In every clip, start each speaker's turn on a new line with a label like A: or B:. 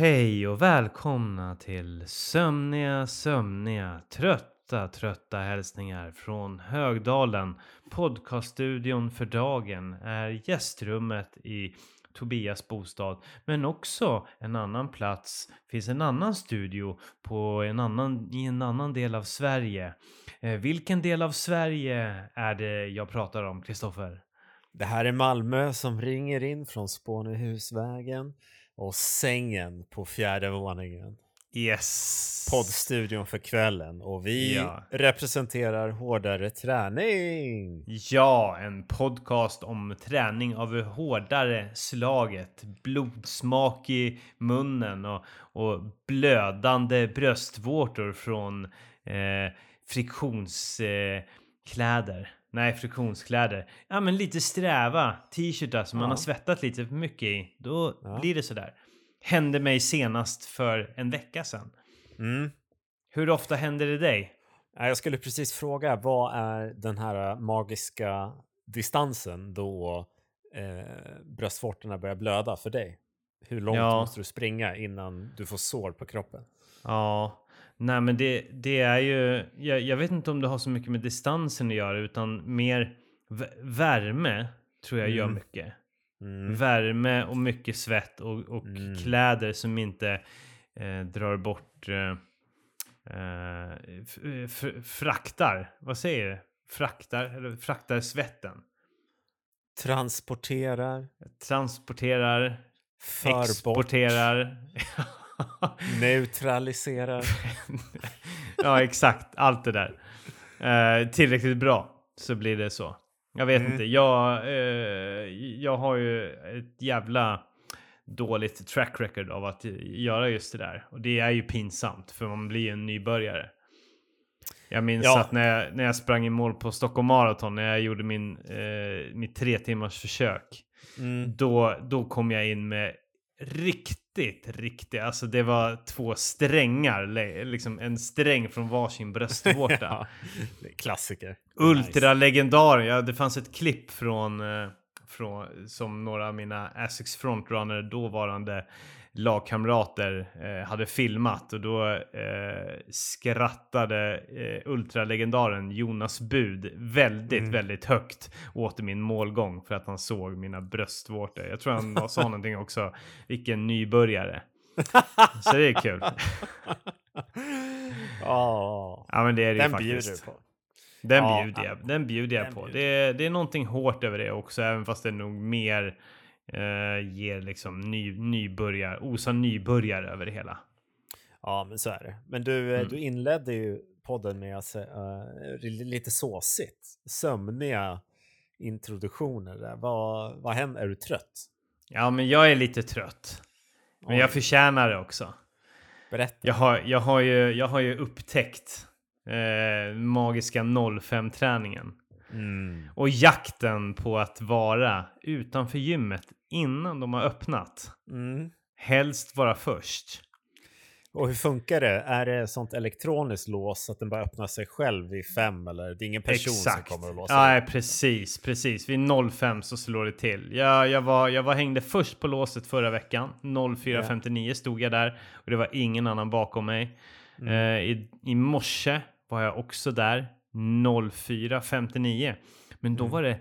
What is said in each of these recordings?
A: Hej och välkomna till sömniga, sömniga, trötta, trötta hälsningar från Högdalen. Podcaststudion för dagen är gästrummet i Tobias bostad, men också en annan plats finns en annan studio på en annan, i en annan del av Sverige. Eh, vilken del av Sverige är det jag pratar om, Kristoffer?
B: Det här är Malmö som ringer in från Spånehusvägen och sängen på fjärde våningen.
A: Yes!
B: Poddstudion för kvällen och vi
A: Ja.
B: representerar hårdare träning.
A: Ja, en podcast om träning av det hårdare slaget. Blodsmak i munnen och, och blödande bröstvårtor från eh, friktionskläder. Eh. Nej, friktionskläder. Ja, men lite sträva t-shirtar som man
B: Ja.
A: har svettat lite för mycket i. Då
B: Ja.
A: blir det sådär. Hände mig senast för en vecka sedan.
B: Mm.
A: Hur ofta händer det dig?
B: Ja, Jag skulle precis fråga, vad är den här magiska distansen då eh, bröstvårtorna börjar blöda för dig? Hur långt
A: Ja.
B: måste du springa innan du får sår på kroppen?
A: Ja, nej men det, det är ju, jag, jag vet inte om det har så mycket med distansen att göra utan mer värme tror jag gör
B: Mm.
A: mycket.
B: Mm.
A: Värme och mycket svett och, och
B: Mm.
A: kläder som inte eh, drar bort eh, eh, f- fraktar, vad säger det? Fraktar, eller fraktar svetten.
B: Transporterar,
A: Transporterar,
B: för
A: exporterar.
B: neutraliserar.
A: ja, exakt. Allt det där. Eh, tillräckligt bra så blir det så. Jag vet
B: Mm.
A: inte. Jag, eh, jag har ju ett jävla dåligt track record av att göra just det där. Och det är ju pinsamt för man blir ju en nybörjare. Jag minns
B: Ja.
A: att när jag, när jag sprang i mål på Stockholm Marathon, när jag gjorde min, eh, mitt tre timmars försök.
B: Mm.
A: Då, då kom jag in med riktigt, riktigt, alltså det var två strängar, liksom en sträng från varsin bröstvårta.
B: Ja, klassiker.
A: Ultralegendaren, ja det fanns ett klipp från, eh, från som några av mina Asics Frontrunner dåvarande lagkamrater eh, hade filmat och då eh, skrattade eh, ultralegendaren Jonas Bud väldigt,
B: Mm.
A: väldigt högt åt min målgång för att han såg mina bröstvårtor. Jag tror han sa någonting också, vilken nybörjare. Så det är kul.
B: Ja,
A: Ja men det är det ju
B: den
A: faktiskt.
B: bjuder på.
A: Den
B: Ja,
A: bjuder jag,
B: ja.
A: den bjuder jag
B: Den
A: på.
B: bjuder.
A: Det är, det är någonting hårt över det också, även fast det nog mer eh, ger liksom ny, nybörjar, osar nybörjare över det hela.
B: Ja, men så är det. Men du, eh,
A: Mm.
B: du inledde ju podden med att uh, lite såsigt, sömniga introduktioner. Där. Vad, vad händer? Är du trött?
A: Ja, men jag är lite trött. Men jag
B: Oj.
A: förtjänar det också.
B: Berätta.
A: Jag har, jag har, ju, jag har ju upptäckt eh, magiska 05-träningen.
B: Mm.
A: Och jakten på att vara utanför gymmet innan de har öppnat.
B: Mm.
A: Helst vara först.
B: Och hur funkar det? Är det sånt elektroniskt lås att den bara öppnar sig själv vid fem eller det är ingen person
A: Exakt.
B: som kommer att låsa?
A: Nej, precis, precis. Vid 05 så slår det till. Jag, jag, var, jag var hängde först på låset förra veckan. 04.59 stod jag där och det var ingen annan bakom mig.
B: Mm.
A: Eh, i, I morse var jag också där. 04.59. Men då
B: Mm.
A: var det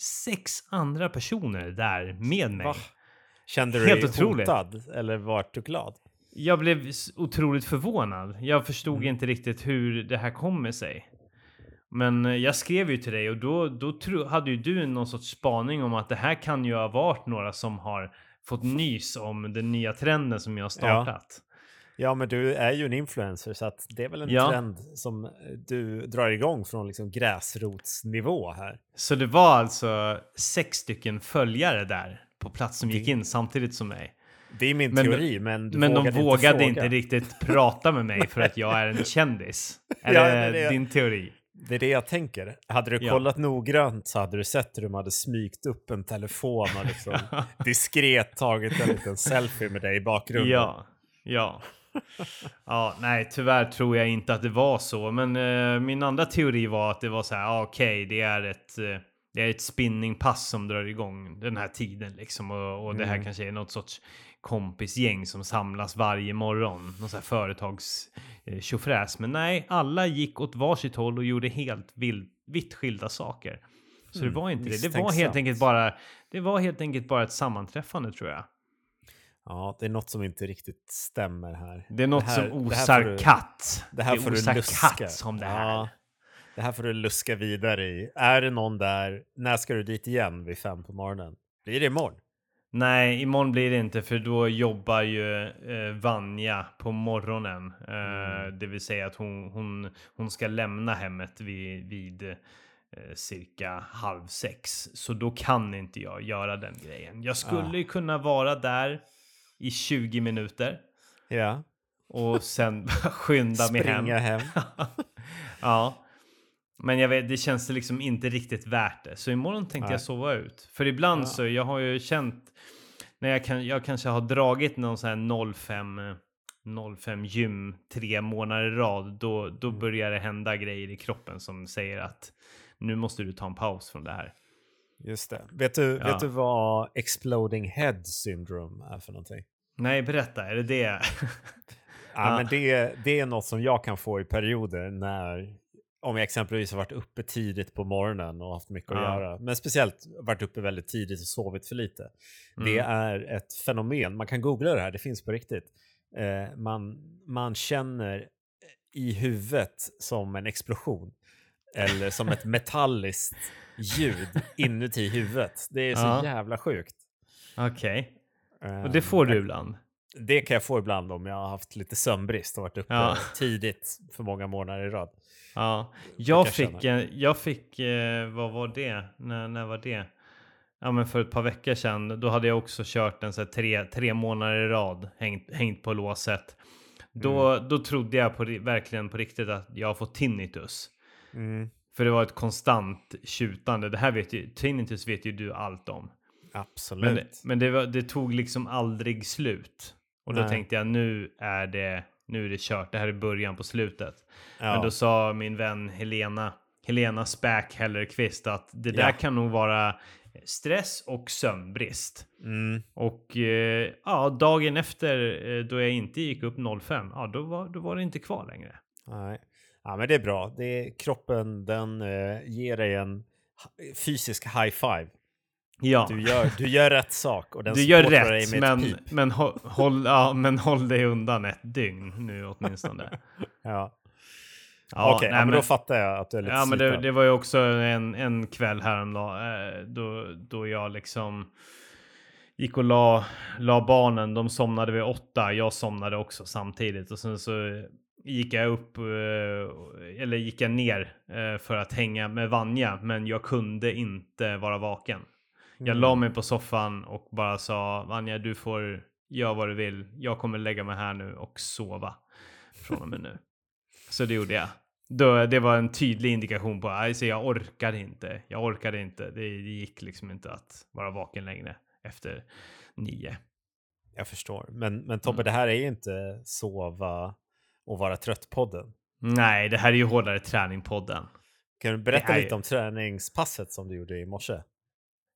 A: sex andra personer där med mig.
B: Va? Kände du
A: Helt
B: dig
A: otroligt.
B: hotad eller vart du glad?
A: Jag blev otroligt förvånad. Jag förstod
B: Mm.
A: inte riktigt hur det här kommer sig. Men eh, jag skrev ju till dig och då, då tro, hade ju du någon sorts spaning om att det här kan ju ha varit några som har fått nys om den nya trenden som jag har startat.
B: Ja, men du är ju en influencer så det är väl en
A: Ja.
B: trend som eh, du drar igång från liksom gräsrotsnivå här.
A: Så det var alltså sex stycken följare där på plats som gick
B: Det-
A: in samtidigt som mig.
B: Det är min
A: Men-
B: teori, men
A: Men
B: vågade
A: de vågade
B: inte,
A: inte, riktigt prata med mig för att jag är en kändis. Är
B: Ja,
A: det,
B: det
A: din teori?
B: Det är det jag tänker. Hade du
A: Ja.
B: kollat noggrant så hade du sett hur de hade smygt upp en telefon och liksom diskret tagit en liten selfie med dig i bakgrunden.
A: Ja, ja. Ja, nej, tyvärr tror jag inte att det var så. Men eh, min andra teori var att det var så här, ah, okej, det är ett, eh, det är ett spinningpass som drar igång den här tiden liksom. Och, och det här
B: Mm.
A: kanske är något sorts kompisgäng som samlas varje morgon. Någon sån här företags eh. Men nej, alla gick åt varsitt håll och gjorde helt vild, vitt skilda saker. Så det
B: Mm,
A: var inte det. Det var helt enkelt bara, det var helt enkelt bara ett sammanträffande tror jag.
B: Ja, det är något som inte riktigt stämmer här.
A: Det är något
B: här-
A: som
B: det här
A: osar
B: får du-
A: katt.
B: Det här får du
A: osar
B: luska.
A: katt som det här.
B: Ja, det här får du luska vidare i. Är det någon där, när ska du dit igen vid fem på morgonen? Blir det imorgon?
A: Nej, imorgon blir det inte för då jobbar ju eh, Vanja på morgonen. Eh,
B: Mm.
A: Det vill säga att hon, hon, hon ska lämna hemmet vid, vid eh, cirka halv sex. Så då kan inte jag göra den grejen. Jag skulle
B: Ah.
A: ju kunna vara där i 20 minuter
B: Ja.
A: och sen skynda mig hem.
B: Springa hem.
A: ja. Men jag vet, det känns liksom inte riktigt värt det. Så imorgon tänkte
B: Nej.
A: jag sova ut. För ibland
B: Ja.
A: så, jag har ju känt när jag, kan, jag kanske har dragit någon sån här 05, eh, 05 gym tre månader i rad. Då, då
B: Mm.
A: börjar det hända grejer i kroppen som säger att nu måste du ta en paus från det här.
B: Just det. Vet du,
A: Ja.
B: vet du vad exploding head syndrome är för någonting?
A: Nej, berätta, är det det?
B: Ja,
A: Ja.
B: men det, det är något som jag kan få i perioder när om jag exempelvis har varit uppe tidigt på morgonen och haft mycket att
A: Ja.
B: göra. Men speciellt varit uppe väldigt tidigt och sovit för lite. Det
A: Mm.
B: är ett fenomen. Man kan googla det här, det finns på riktigt. Eh, man, man känner i huvudet som en explosion. Eller som ett metalliskt ljud inuti huvudet. Det är så
A: Ja.
B: jävla sjukt.
A: Okej,
B: Eh,
A: och det får du ibland?
B: det kan jag få ibland om jag har haft lite sömnbrist och varit uppe
A: Ja.
B: tidigt för många månader i rad.
A: Ja, jag
B: jag
A: fick, en, jag fick, eh, vad var det? När, när var det? Ja, men för ett par veckor sedan, då hade jag också kört en så tre, tre månader i rad, hängt, hängt på låset. Då,
B: Mm.
A: då trodde jag på, verkligen på riktigt att jag har fått tinnitus.
B: Mm,
A: För det var ett konstant tjutande. Det här vet ju, tinnitus vet ju du allt om.
B: absolut.
A: Men, det- men det, var, det tog liksom aldrig slut. Och då
B: Nej.
A: tänkte jag nu är det, nu är det kört. Det här är början på slutet.
B: ja.
A: Men då sa min vän Helena, Helena Späk Hellerqvist att det där
B: Ja.
A: kan nog vara stress och sömnbrist.
B: mm,
A: Och eh, ja, dagen efter eh, då jag inte gick upp 05, ja då var, då var det inte kvar längre.
B: nej. Ja, men det är bra. Det är, kroppen den eh, ger dig en fysisk high five.
A: Ja,
B: Du gör, du gör rätt sak och den
A: du gör
B: supportar dig
A: rätt,
B: med ett
A: men,
B: pip.
A: men, håll, håll, ja, men håll dig undan ett dygn nu åtminstone.
B: Ja.
A: Ja,
B: Okej,
A: nej,
B: ja, men då fattar jag att du är lite
A: Ja, men det, det var ju också en, en kväll häromdagen eh, då, då jag liksom gick och la, la barnen. De somnade vid åtta. Jag somnade också samtidigt och sen så gick jag upp eh, eller gick jag ner eh, för att hänga med Vanja, men jag kunde inte vara vaken. Jag
B: Mm.
A: la mig på soffan och bara sa Vanja, du får göra vad du vill. Jag kommer lägga mig här nu och sova från och med nu. Så det gjorde jag. Då, det var en tydlig indikation på att jag orkar inte. Jag orkade inte. Det, det gick liksom inte att vara vaken längre efter nio.
B: Jag förstår. Men, men Tobbe,
A: Mm.
B: det här är ju inte sova och vara trött-podden.
A: Nej, det här är ju hårdare träning-podden.
B: Kan du berätta lite
A: ju-
B: om träningspasset som du gjorde i morse?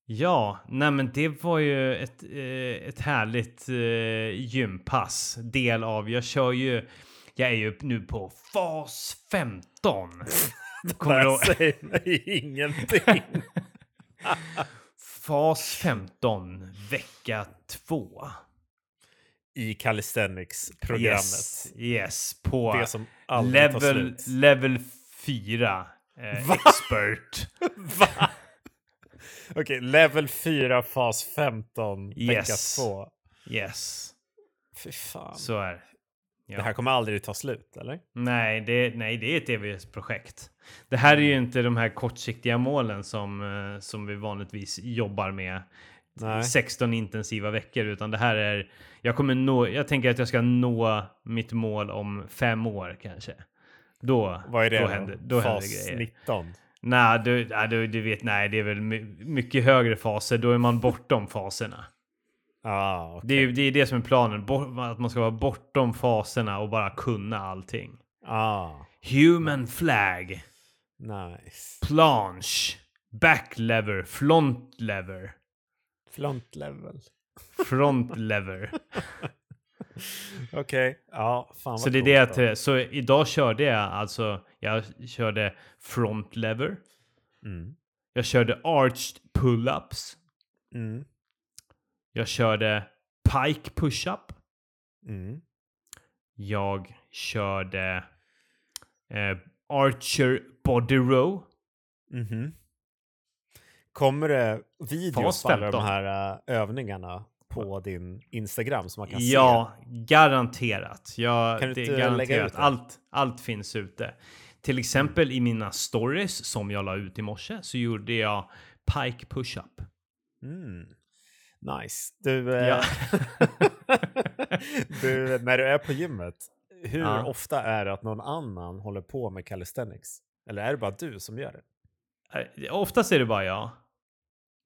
A: Ja, nej men det var ju ett, eh, ett härligt eh, gympass. Del av, jag kör ju, jag är ju nu på fas 15. Kommer du ihåg?
B: Det säger mig ingenting.
A: Fas 15, vecka 2.
B: I calisthenics-programmet.
A: Yes, yes, på
B: Det som
A: level, level 4. Eh,
B: Va?
A: expert.
B: Va? Okej, level 4, fas 15, vecka
A: Yes.
B: 2.
A: Yes,
B: Fy fan.
A: så är. Ja.
B: Det här kommer aldrig ta slut, eller?
A: Nej, det, nej, det är ett evighetsprojekt. Det här är ju inte de här kortsiktiga målen som, eh, som vi vanligtvis jobbar med.
B: Nej.
A: 16 intensiva veckor, utan det här är... Jag kommer nå... Jag tänker att jag ska nå mitt mål om fem år kanske. Då,
B: Vad är det
A: då händer, då händer
B: fas
A: grejer.
B: 19?
A: Nej, du, nej du, du vet, nej, det är väl my, mycket högre faser. Då är man bortom faserna.
B: Ah, okej.
A: Det är det, är det som är planen. Bort, att man ska vara bortom faserna och bara kunna allting.
B: Ah,
A: Human flag.
B: nice.
A: Planche. back lever, front lever,
B: Front level.
A: front lever.
B: Okej, ja, fan
A: Så det är det
B: då.
A: att, så idag körde jag alltså, jag körde front lever.
B: Mm.
A: Jag körde arched pull-ups.
B: Mm.
A: Jag körde pike push-up.
B: Mm.
A: Jag körde eh, archer body row.
B: Mhm. Kommer det videos på alla de
A: 15.
B: här äh, övningarna på din Instagram som man kan se?
A: Ja, garanterat. Jag,
B: Kan du inte
A: är
B: lägga
A: garanterat.
B: ut det?
A: Allt, allt finns ute. Till exempel i mina stories som jag la ut i morse så gjorde jag pike push-up.
B: Mm. Nice. Du, eh,
A: Ja.
B: du, när du är på gymmet, hur
A: Ja.
B: ofta är det att någon annan håller på med calisthenics? Eller är det bara du som gör det?
A: Eh, Oftast är det bara jag.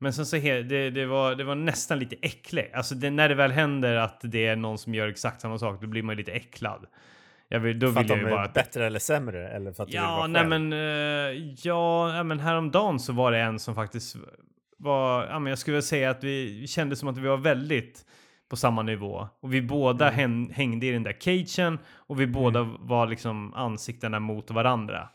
A: Men sen så det, det, var, det var nästan lite äckligt. Alltså det, när det väl händer att det är någon som gör exakt samma sak, då blir man ju lite äcklad. Jag vill, då
B: För att
A: vill jag
B: de är
A: bara att
B: bättre eller sämre? Eller för att du vill
A: Ja,
B: vara
A: nej men, ja, ja, men häromdagen så var det en som faktiskt var, ja men jag skulle vilja säga att vi, kände som att vi var väldigt på samma nivå. Och vi båda
B: Mm.
A: hän- hängde i den där cagen och vi båda var liksom ansiktena mot varandra.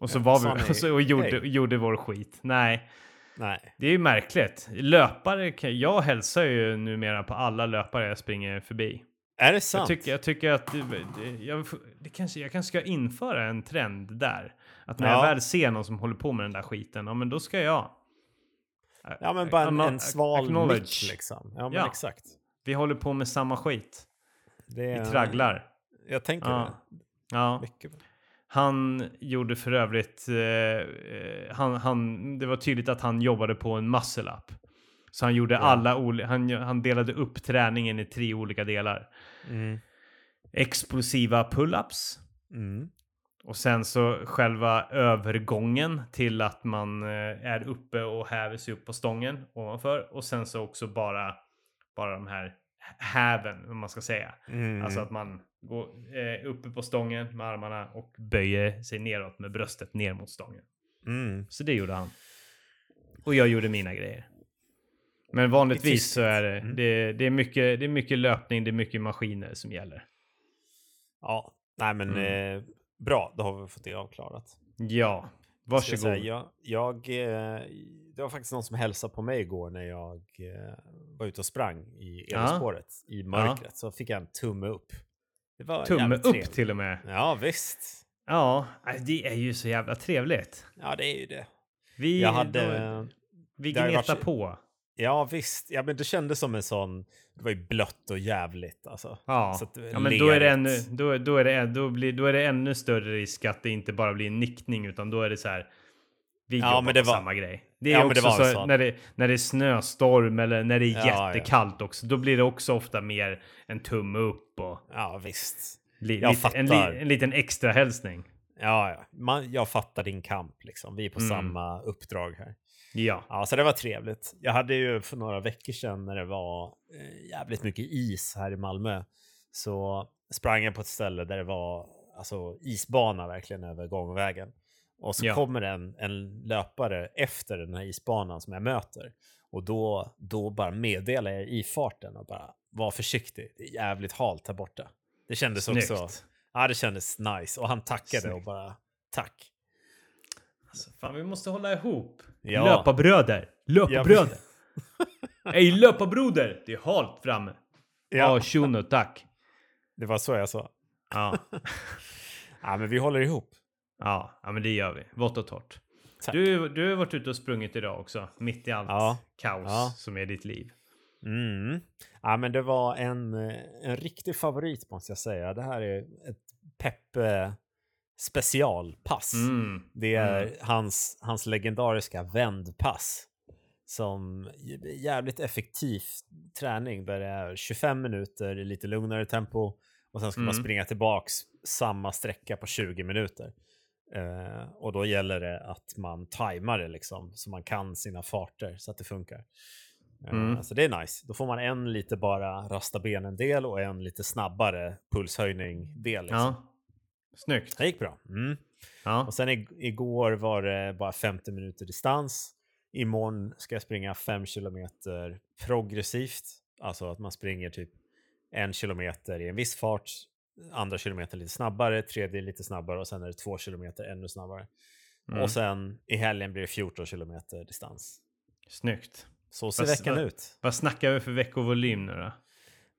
A: Och så
B: Ja,
A: var vi
B: ni
A: så, och gjorde,
B: hej?
A: gjorde vår skit. Nej,
B: Nej.
A: det är ju märkligt. Löpare, jag hälsar ju numera på alla löpare jag springer förbi.
B: Är det sant?
A: Jag tycker, jag tycker att det, det, jag, det kanske, jag kanske ska införa en trend där. Att när
B: Ja.
A: jag väl ser någon som håller på med den där skiten, ja men då ska jag.
B: Ja, men bara en, en sval nick liksom. Ja, men
A: Ja.
B: exakt.
A: Vi håller på med samma skit.
B: Det är,
A: Vi tragglar.
B: Jag tänker
A: Ja.
B: det.
A: Ja.
B: Mycket.
A: Han gjorde för övrigt, eh, eh, han, han, det var tydligt att han jobbade på en muscle up. Så han gjorde
B: Ja.
A: alla, han, han delade upp träningen i tre olika delar.
B: Mm.
A: Explosiva pull-ups.
B: Mm.
A: Och sen så själva övergången till att man eh, är uppe och häver sig upp på stången ovanför. Och sen så också bara, bara de här häven, om man ska säga.
B: Mm.
A: Alltså att man går eh, uppe på stången med armarna och böjer sig neråt med bröstet ner mot stången.
B: Mm.
A: Så det gjorde han. Och jag gjorde mina grejer. Men vanligtvis så är det,
B: Mm.
A: det, det, är mycket, det är mycket löpning, det är mycket maskiner som gäller.
B: Ja, nej men
A: Mm.
B: eh, bra, då har vi fått det avklarat.
A: Ja,
B: Ska jag,
A: varsågod.
B: jag, jag, eh, det var faktiskt någon som hälsade på mig igår när jag eh, var ute och sprang i
A: Ja.
B: elspåret i mörkret. Så fick jag en tumme upp. Det var
A: Tumme upp
B: trevligt.
A: till och med.
B: Ja, visst.
A: Ja, nej, det är ju så jävla trevligt.
B: Ja, det är ju det.
A: Vi,
B: Jag hade...
A: då, vi gnetar
B: varit-
A: på.
B: Ja, visst. Ja, men det kändes som en sån... Det var ju blött och jävligt alltså.
A: Ja,
B: Så
A: ja men då är det, ännu, då, då, är det, då, blir, då är det ännu större risk att det inte bara blir en nickning utan då är det så här. Vi
B: Ja,
A: jobbar
B: men det
A: på
B: var-
A: samma grej. Det är
B: Ja, men
A: också
B: det var en
A: så
B: sån.
A: när det, när det är snöstorm eller när det är
B: Ja, ja.
A: jättekallt också. Då blir det också ofta mer en tumme upp och
B: Ja, visst.
A: li,
B: Jag
A: lite, en,
B: fattar.
A: li, en liten extra hälsning.
B: Ja, ja. Man, jag fattar din kamp liksom. Vi är på
A: Mm.
B: samma uppdrag här.
A: Ja.
B: Ja, så det var trevligt. Jag hade ju för några veckor sedan när det var eh, jävligt mycket is här i Malmö så sprang jag på ett ställe där det var alltså, isbana verkligen över gångvägen. Och så
A: Ja.
B: kommer en, en löpare efter den här isbanan som jag möter. Och då, då bara meddelar jag i farten och bara var försiktig. Det är jävligt halt här borta. Det kändes
A: Snyggt.
B: också. Ja, det kändes nice. Och han tackade
A: Snyggt.
B: och bara tack.
A: Alltså, fan, vi måste hålla ihop.
B: Ja.
A: Löparbröder. Löparbröder. Ey löparbroder. Det är halt framme. Ja,
B: Ja,
A: shuno, tack.
B: det var så jag sa.
A: Ja.
B: Ja, men vi håller ihop.
A: Ja, ja, men det gör vi. Vått och torrt.
B: Tack.
A: Du, du har varit ute och sprungit idag också, mitt i allt
B: Ja.
A: kaos
B: Ja.
A: som är ditt liv.
B: Mm. Ja, men det var en, eh, en riktig favorit måste jag säga. Det här är ett Peppe specialpass.
A: Mm.
B: Det är
A: Mm.
B: hans, hans legendariska vändpass. Som jävligt effektiv träning där det är 25 minuter i lite lugnare tempo och sen ska man
A: Mm.
B: springa tillbaks samma sträcka på 20 minuter. Eh, och då gäller det att man tajmar det liksom så man kan sina farter så att det funkar. Eh,
A: Mm.
B: Så det är nice. Då får man en lite bara rasta benen del och en lite snabbare pulshöjning del. Liksom.
A: Ja. Snyggt.
B: Det gick bra. Mm.
A: Ja.
B: Och sen ig- igår var det bara 50 minuter distans. imorgon ska jag springa 5 kilometer progressivt. Alltså att man springer typ en kilometer i en viss fart, andra kilometer lite snabbare, tredje lite snabbare och sen är det två kilometer ännu snabbare.
A: Mm.
B: Och sen i helgen blir det 14 kilometer distans.
A: Snyggt.
B: Så ser
A: Vad-
B: veckan
A: vad-
B: ut.
A: Vad snackar vi för veckovolym nu då?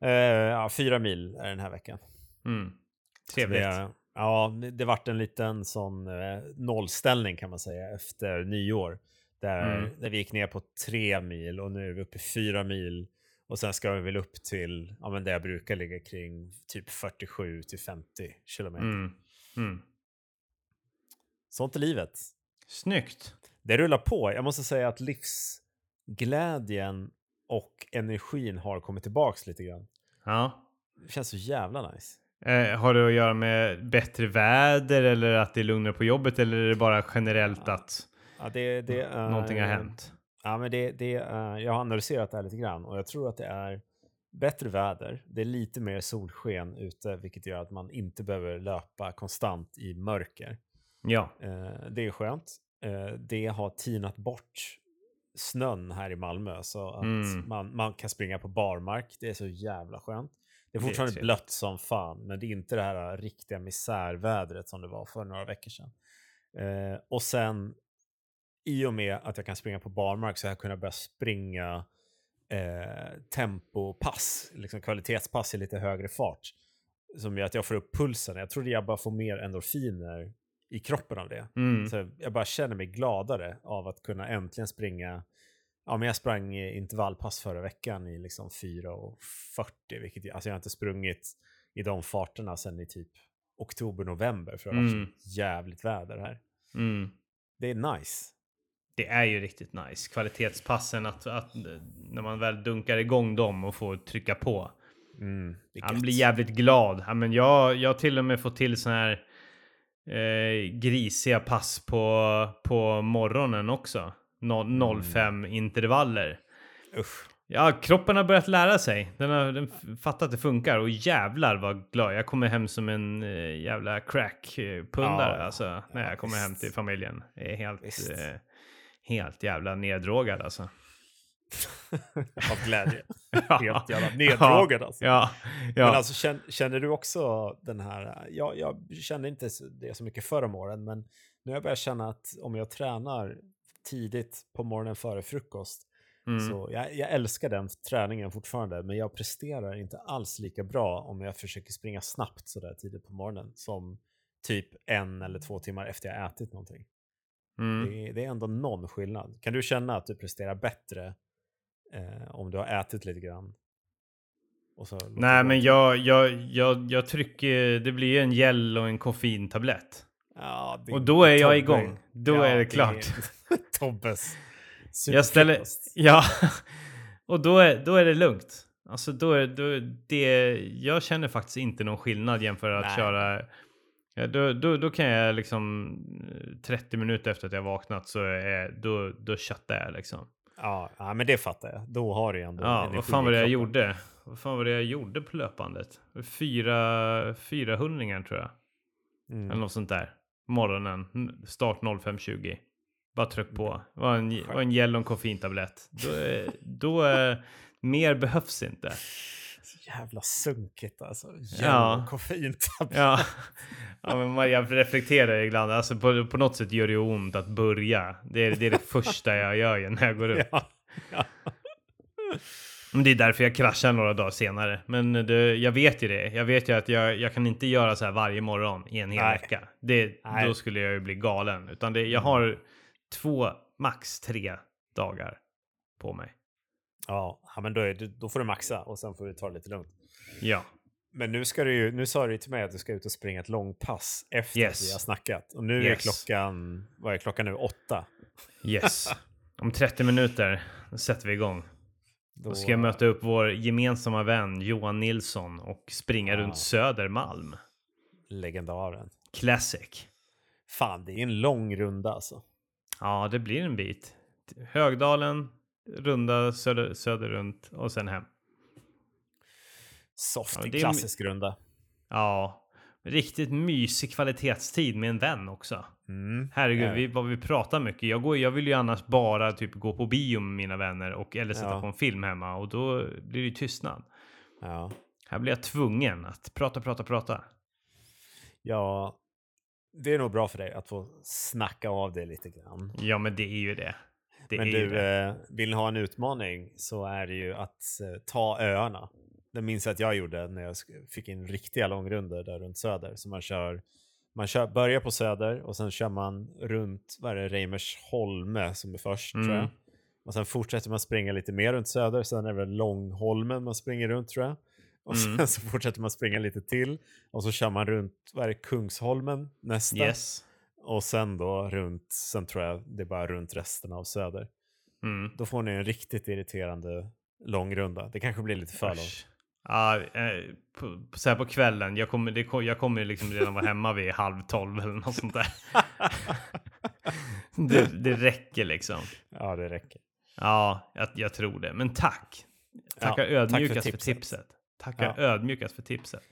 B: Eh, ja, fyra mil är den här veckan.
A: Mm. Trevligt.
B: Ja, det, det vart en liten sån eh, nollställning kan man säga efter nyår. Där,
A: Mm.
B: där vi gick ner på tre mil och nu är vi uppe i fyra mil. Och sen ska vi väl upp till ja, men där jag brukar ligga kring typ 47 till 50 kilometer.
A: Mm. Mm.
B: Sånt är livet.
A: Snyggt.
B: Det rullar på. Jag måste säga att livsglädjen och energin har kommit tillbaks lite grann.
A: Ja.
B: Det känns så jävla nice.
A: Eh, har det att göra med bättre väder eller att det är lugnare på jobbet eller är det bara generellt att
B: Ja, det, det är,
A: någonting har hänt?
B: Ja, men det, det är, jag har analyserat det här lite grann och jag tror att det är bättre väder. Det är lite mer solsken ute, vilket gör att man inte behöver löpa konstant i mörker.
A: Ja.
B: Eh, det är skönt. Eh, det har tinat bort snön här i Malmö så att
A: Mm.
B: man, man kan springa på barmark. Det är så jävla skönt. Det är
A: Det är
B: fortfarande blött som fan, men det är inte det här riktiga misärvädret som det var för några veckor sedan. Eh, och sen i och med att jag kan springa på barmark så har jag kunnat börja springa eh, tempopass, liksom kvalitetspass i lite högre fart. Som gör att jag får upp pulsen. Jag trodde jag bara får mer endorfiner i kroppen av det.
A: Mm.
B: Så jag bara känner mig gladare av att kunna äntligen springa. Ja, men jag sprang intervallpass förra veckan i liksom 4.40, vilket jag, alltså jag har inte sprungit i de farterna sedan i typ oktober-november för det har varit
A: Mm.
B: så jävligt väder här.
A: Mm.
B: Det är nice.
A: Det är ju riktigt nice. Kvalitetspassen, att, att när man väl dunkar igång dem och får trycka på.
B: Mm,
A: Han blir jävligt glad. Ja, men jag, jag har till och med fått till såna här eh, grisiga pass på, på morgonen också. No, 05 intervaller.
B: Usch.
A: Ja, kroppen har börjat lära sig. Den har den fattat att det funkar och jävlar vad glad. Jag kommer hem som en eh, jävla crackpundare
B: Ja,
A: alltså när
B: ja,
A: jag kommer hem till familjen. Jag är helt, eh, helt jävla neddrogad alltså.
B: Av glädje. Helt jävla neddrogad alltså.
A: Ja, ja.
B: Men alltså känner, känner du också den här, jag, jag kände inte det så mycket förra morgonen, men nu har jag börjat känna att om jag tränar tidigt på morgonen före frukost,
A: mm.
B: så jag, jag älskar den träningen fortfarande, men jag presterar inte alls lika bra om jag försöker springa snabbt sådär tidigt på morgonen som typ en eller två timmar efter jag ätit någonting.
A: Mm.
B: Det, är, det är ändå någon skillnad. Kan du känna att du presterar bättre eh, om du har ätit lite grann?
A: Nej, men jag, jag, jag, jag trycker, det blir en gel och en koffeintablett.
B: Ja, det
A: Och då är jag
B: Tobbe.
A: igång. Då är det klart.
B: Tobbes
A: Jag ställer, ja, och då är, då är det lugnt. Alltså då är då, det, jag känner faktiskt inte någon skillnad jämfört med att
B: Nej.
A: köra. Ja, då, då, då kan jag liksom eh, 30 minuter efter att jag vaknat så är, då, då chattar jag liksom.
B: Ja, ja, men det fattar jag. Då har du ändå
A: Ja, vad fan var det jag gjorde? Vad fan var det jag gjorde på löpandet? Fyra, fyra hundringar tror jag.
B: Mm.
A: Eller något sånt där. Morgonen, start 05.20. Bara tryck på. Det var en, var en gel och en koffeintablett. Då, då är, mer behövs inte.
B: Så jävla sunkigt alltså.
A: Ja.
B: Jävla koffeintablett.
A: Ja, ja men man, jag reflekterar ibland. Alltså på, på något sätt gör det ont att börja. Det är det, är det första jag gör när jag går upp.
B: Ja. Ja.
A: Men det är därför jag kraschar några dagar senare. Men det, jag vet ju det. Jag vet ju att jag, jag kan inte göra så här varje morgon i en hel
B: Nej.
A: vecka. Det,
B: Nej.
A: då skulle jag ju bli galen. Utan det, jag har två, max tre dagar på mig.
B: Ja, men då, är då får du maxa och sen får du ta det lite lugnt.
A: Ja,
B: Men nu, ska du ju, nu sa du ju till mig att du ska ut och springa ett långpass efter
A: Yes.
B: att vi har snackat. Och nu är
A: Yes.
B: klockan, vad är klockan nu? Åtta.
A: yes. Om 30 minuter sätter vi igång.
B: Då,
A: Då ska jag möta upp vår gemensamma vän Johan Nilsson och springa
B: Ja.
A: runt Södermalm.
B: Legendaren.
A: Classic.
B: Fan, det är en lång runda alltså.
A: Ja, det blir en bit. Högdalen, runda söder, söderrunt och sen hem.
B: Softig,
A: Ja,
B: klassisk runda.
A: Ja, riktigt mysig kvalitetstid med en vän också.
B: Mm.
A: Herregud,
B: Ja.
A: vi, vad vi pratar mycket. Jag, går, jag vill ju annars bara typ gå på bio med mina vänner och eller sätta
B: Ja.
A: på en film hemma och då blir det ju tystnad.
B: Ja.
A: Här blir jag tvungen att prata, prata, prata.
B: ja, det är nog bra för dig att få snacka av det lite grann.
A: Ja, men det är ju det. Det
B: Men du,
A: det.
B: eh, vill ha en utmaning så är det ju att eh, ta öarna. Det minns jag att jag gjorde när jag fick in riktiga långrunder där runt Söder. Så man kör, man kör, börjar på Söder och sen kör man runt, vad är det, Reimersholme som är först tror
A: Mm.
B: jag. Och sen fortsätter man springa lite mer runt Söder, sen är det väl Långholmen man springer runt tror jag. Och sen
A: Mm.
B: så fortsätter man springa lite till och så kör man runt, vad är det, Kungsholmen nästa.
A: Yes.
B: Och sen då runt, sen tror jag det är bara runt resten av Söder.
A: Mm.
B: Då får ni en riktigt irriterande långrunda. Det kanske blir lite för långt.
A: Ja, eh, på, så här på kvällen. Jag kommer, det, jag kommer liksom redan vara hemma vid halv tolv eller något sånt där. det, det räcker liksom.
B: Ja, det räcker.
A: Ja, jag, jag tror det. Men tack. Tackar
B: Ja, tack för
A: ödmjukast för,
B: tipset.
A: tipset. Tackar
B: Ja.
A: ödmjukast för tipset.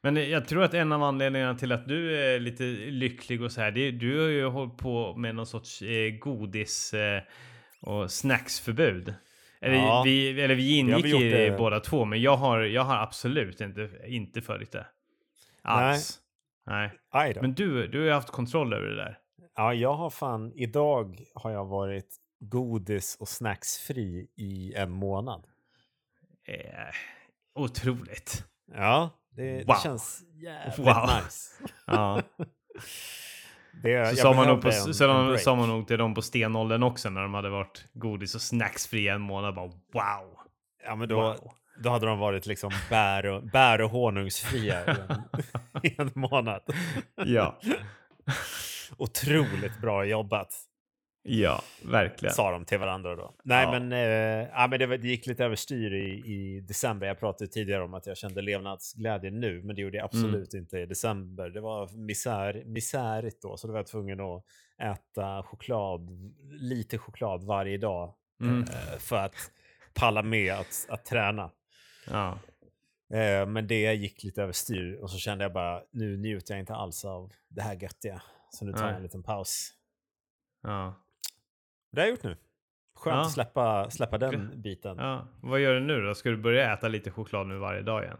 A: Men eh, jag tror att en av anledningarna till att du är lite lycklig och så här, det är, du har ju hållit på med någon sorts eh, godis eh, och snacksförbud. Eller,
B: Ja,
A: vi, eller vi ingick
B: vi
A: i det
B: det.
A: båda två, men jag har, jag har absolut inte, inte följt det. Alls. Nej.
B: Då.
A: Men du, du har haft kontroll över det där.
B: Ja, jag har fan, idag har jag varit godis och snacksfri i en månad.
A: Eh, otroligt.
B: Ja, det,
A: Wow.
B: det känns jävligt
A: Wow.
B: nice.
A: Ja.
B: Det,
A: Så sa, man nog på,
B: en- break.
A: sa man nog till dem på stenåldern också när de hade varit godis och snacksfria en månad. Bara wow.
B: Ja, men då,
A: wow.
B: då hade de varit liksom bär och, bär och honungsfria i en, en månad.
A: Ja.
B: Otroligt bra jobbat.
A: Ja, verkligen.
B: sa de till varandra då. Nej,
A: Ja.
B: men, eh, ja, men det, det gick lite överstyr i, i december. Jag pratade tidigare om att jag kände levnadsglädje nu, men det gjorde jag absolut
A: Mm.
B: inte i december. Det var misär, misärigt då, så då var jag tvungen att äta choklad, lite choklad varje dag
A: Mm.
B: eh, för att palla med att, att träna.
A: Ja.
B: Eh, men det gick lite överstyr och så kände jag bara, nu njuter jag inte alls av det här göttiga. Så nu tar jag en liten paus.
A: Ja.
B: Det har jag gjort nu. Skönt
A: Ja.
B: att släppa, släppa den biten.
A: ja. Vad gör du nu då? Ska du börja äta lite choklad nu varje dag igen?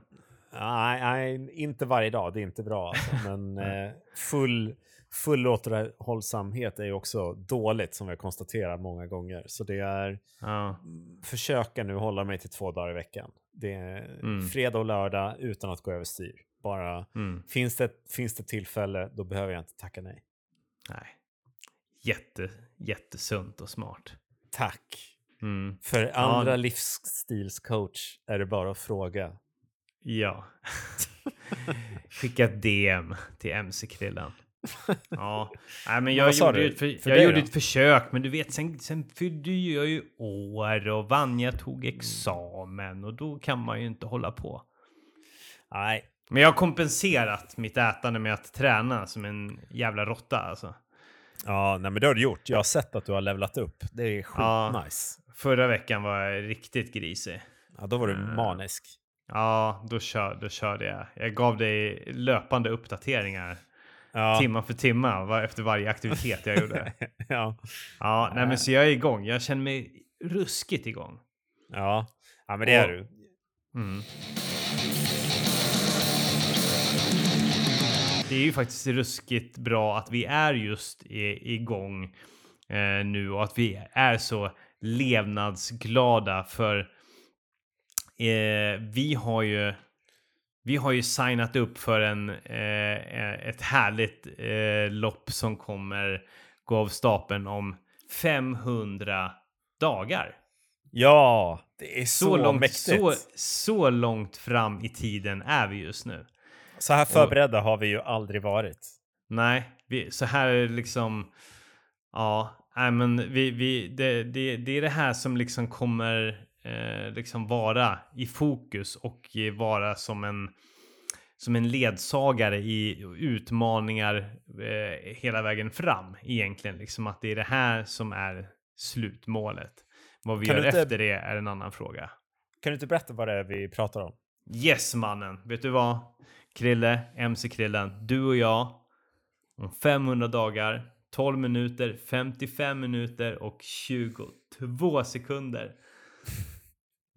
B: Nej, nej, inte varje dag. Det är inte bra. Alltså. Men eh, full, full återhållsamhet är ju också dåligt som jag konstaterar många gånger. Så det är
A: Ja.
B: försöka nu hålla mig till två dagar i veckan. Det är
A: Mm.
B: fredag och lördag utan att gå överstyr. Bara
A: Mm.
B: finns det, finns det tillfälle, då behöver jag inte tacka nej.
A: Nej. Jätte, jättesunt och smart.
B: Tack.
A: Mm.
B: För andra
A: Ja.
B: livsstilscoach är det bara att fråga.
A: Ja. Skicka ett DM till MC-krillen. Ja, nej, men jag gjorde,
B: du?
A: ett, för,
B: För
A: jag gjorde
B: då?
A: ett försök, men du vet, sen, sen fyllde jag ju år och Vanja tog
B: Mm.
A: examen och då kan man ju inte hålla på.
B: Nej,
A: Men jag har kompenserat mitt ätande med att träna som en jävla råtta alltså.
B: Ja, nej, men det har du gjort. Jag har sett att du har levlat upp. Det är
A: Ja.
B: skitnice.
A: Förra veckan var jag riktigt grisig.
B: Ja, då var du
A: Mm.
B: manisk.
A: Ja, då, kör, då körde jag. Jag gav dig löpande uppdateringar
B: Ja.
A: timma för timma var, efter varje aktivitet jag gjorde.
B: ja.
A: Ja, nej men så jag är igång. Jag känner mig ruskigt igång.
B: Ja. ja, men det är
A: Och-
B: du.
A: Mm. Det är ju faktiskt ruskigt bra att vi är just i, igång eh, nu och att vi är så levnadsglada för eh, vi har ju vi har ju signat upp för en, eh, ett härligt eh, lopp som kommer gå av stapeln om 500 dagar.
B: Ja, det är så,
A: Så, långt,
B: mäktigt.
A: så,
B: Så...
A: så långt fram i tiden är vi just nu.
B: Här förberedda har vi ju aldrig varit.
A: Nej, vi, så här är det liksom. Ja, nej, men vi, vi, det, det, det är det här som liksom kommer eh, liksom vara i fokus och vara som en som en ledsagare i utmaningar eh, hela vägen fram egentligen. Liksom att det är det här som är slutmålet. Vad vi
B: Kan
A: gör
B: inte-
A: efter det är en annan fråga.
B: Kan du inte berätta vad det är vi pratar om?
A: Yes mannen, vet du vad? Krille, MC-krillen, du och jag, om 500 dagar, 12 minuter, 55 minuter och 22 sekunder.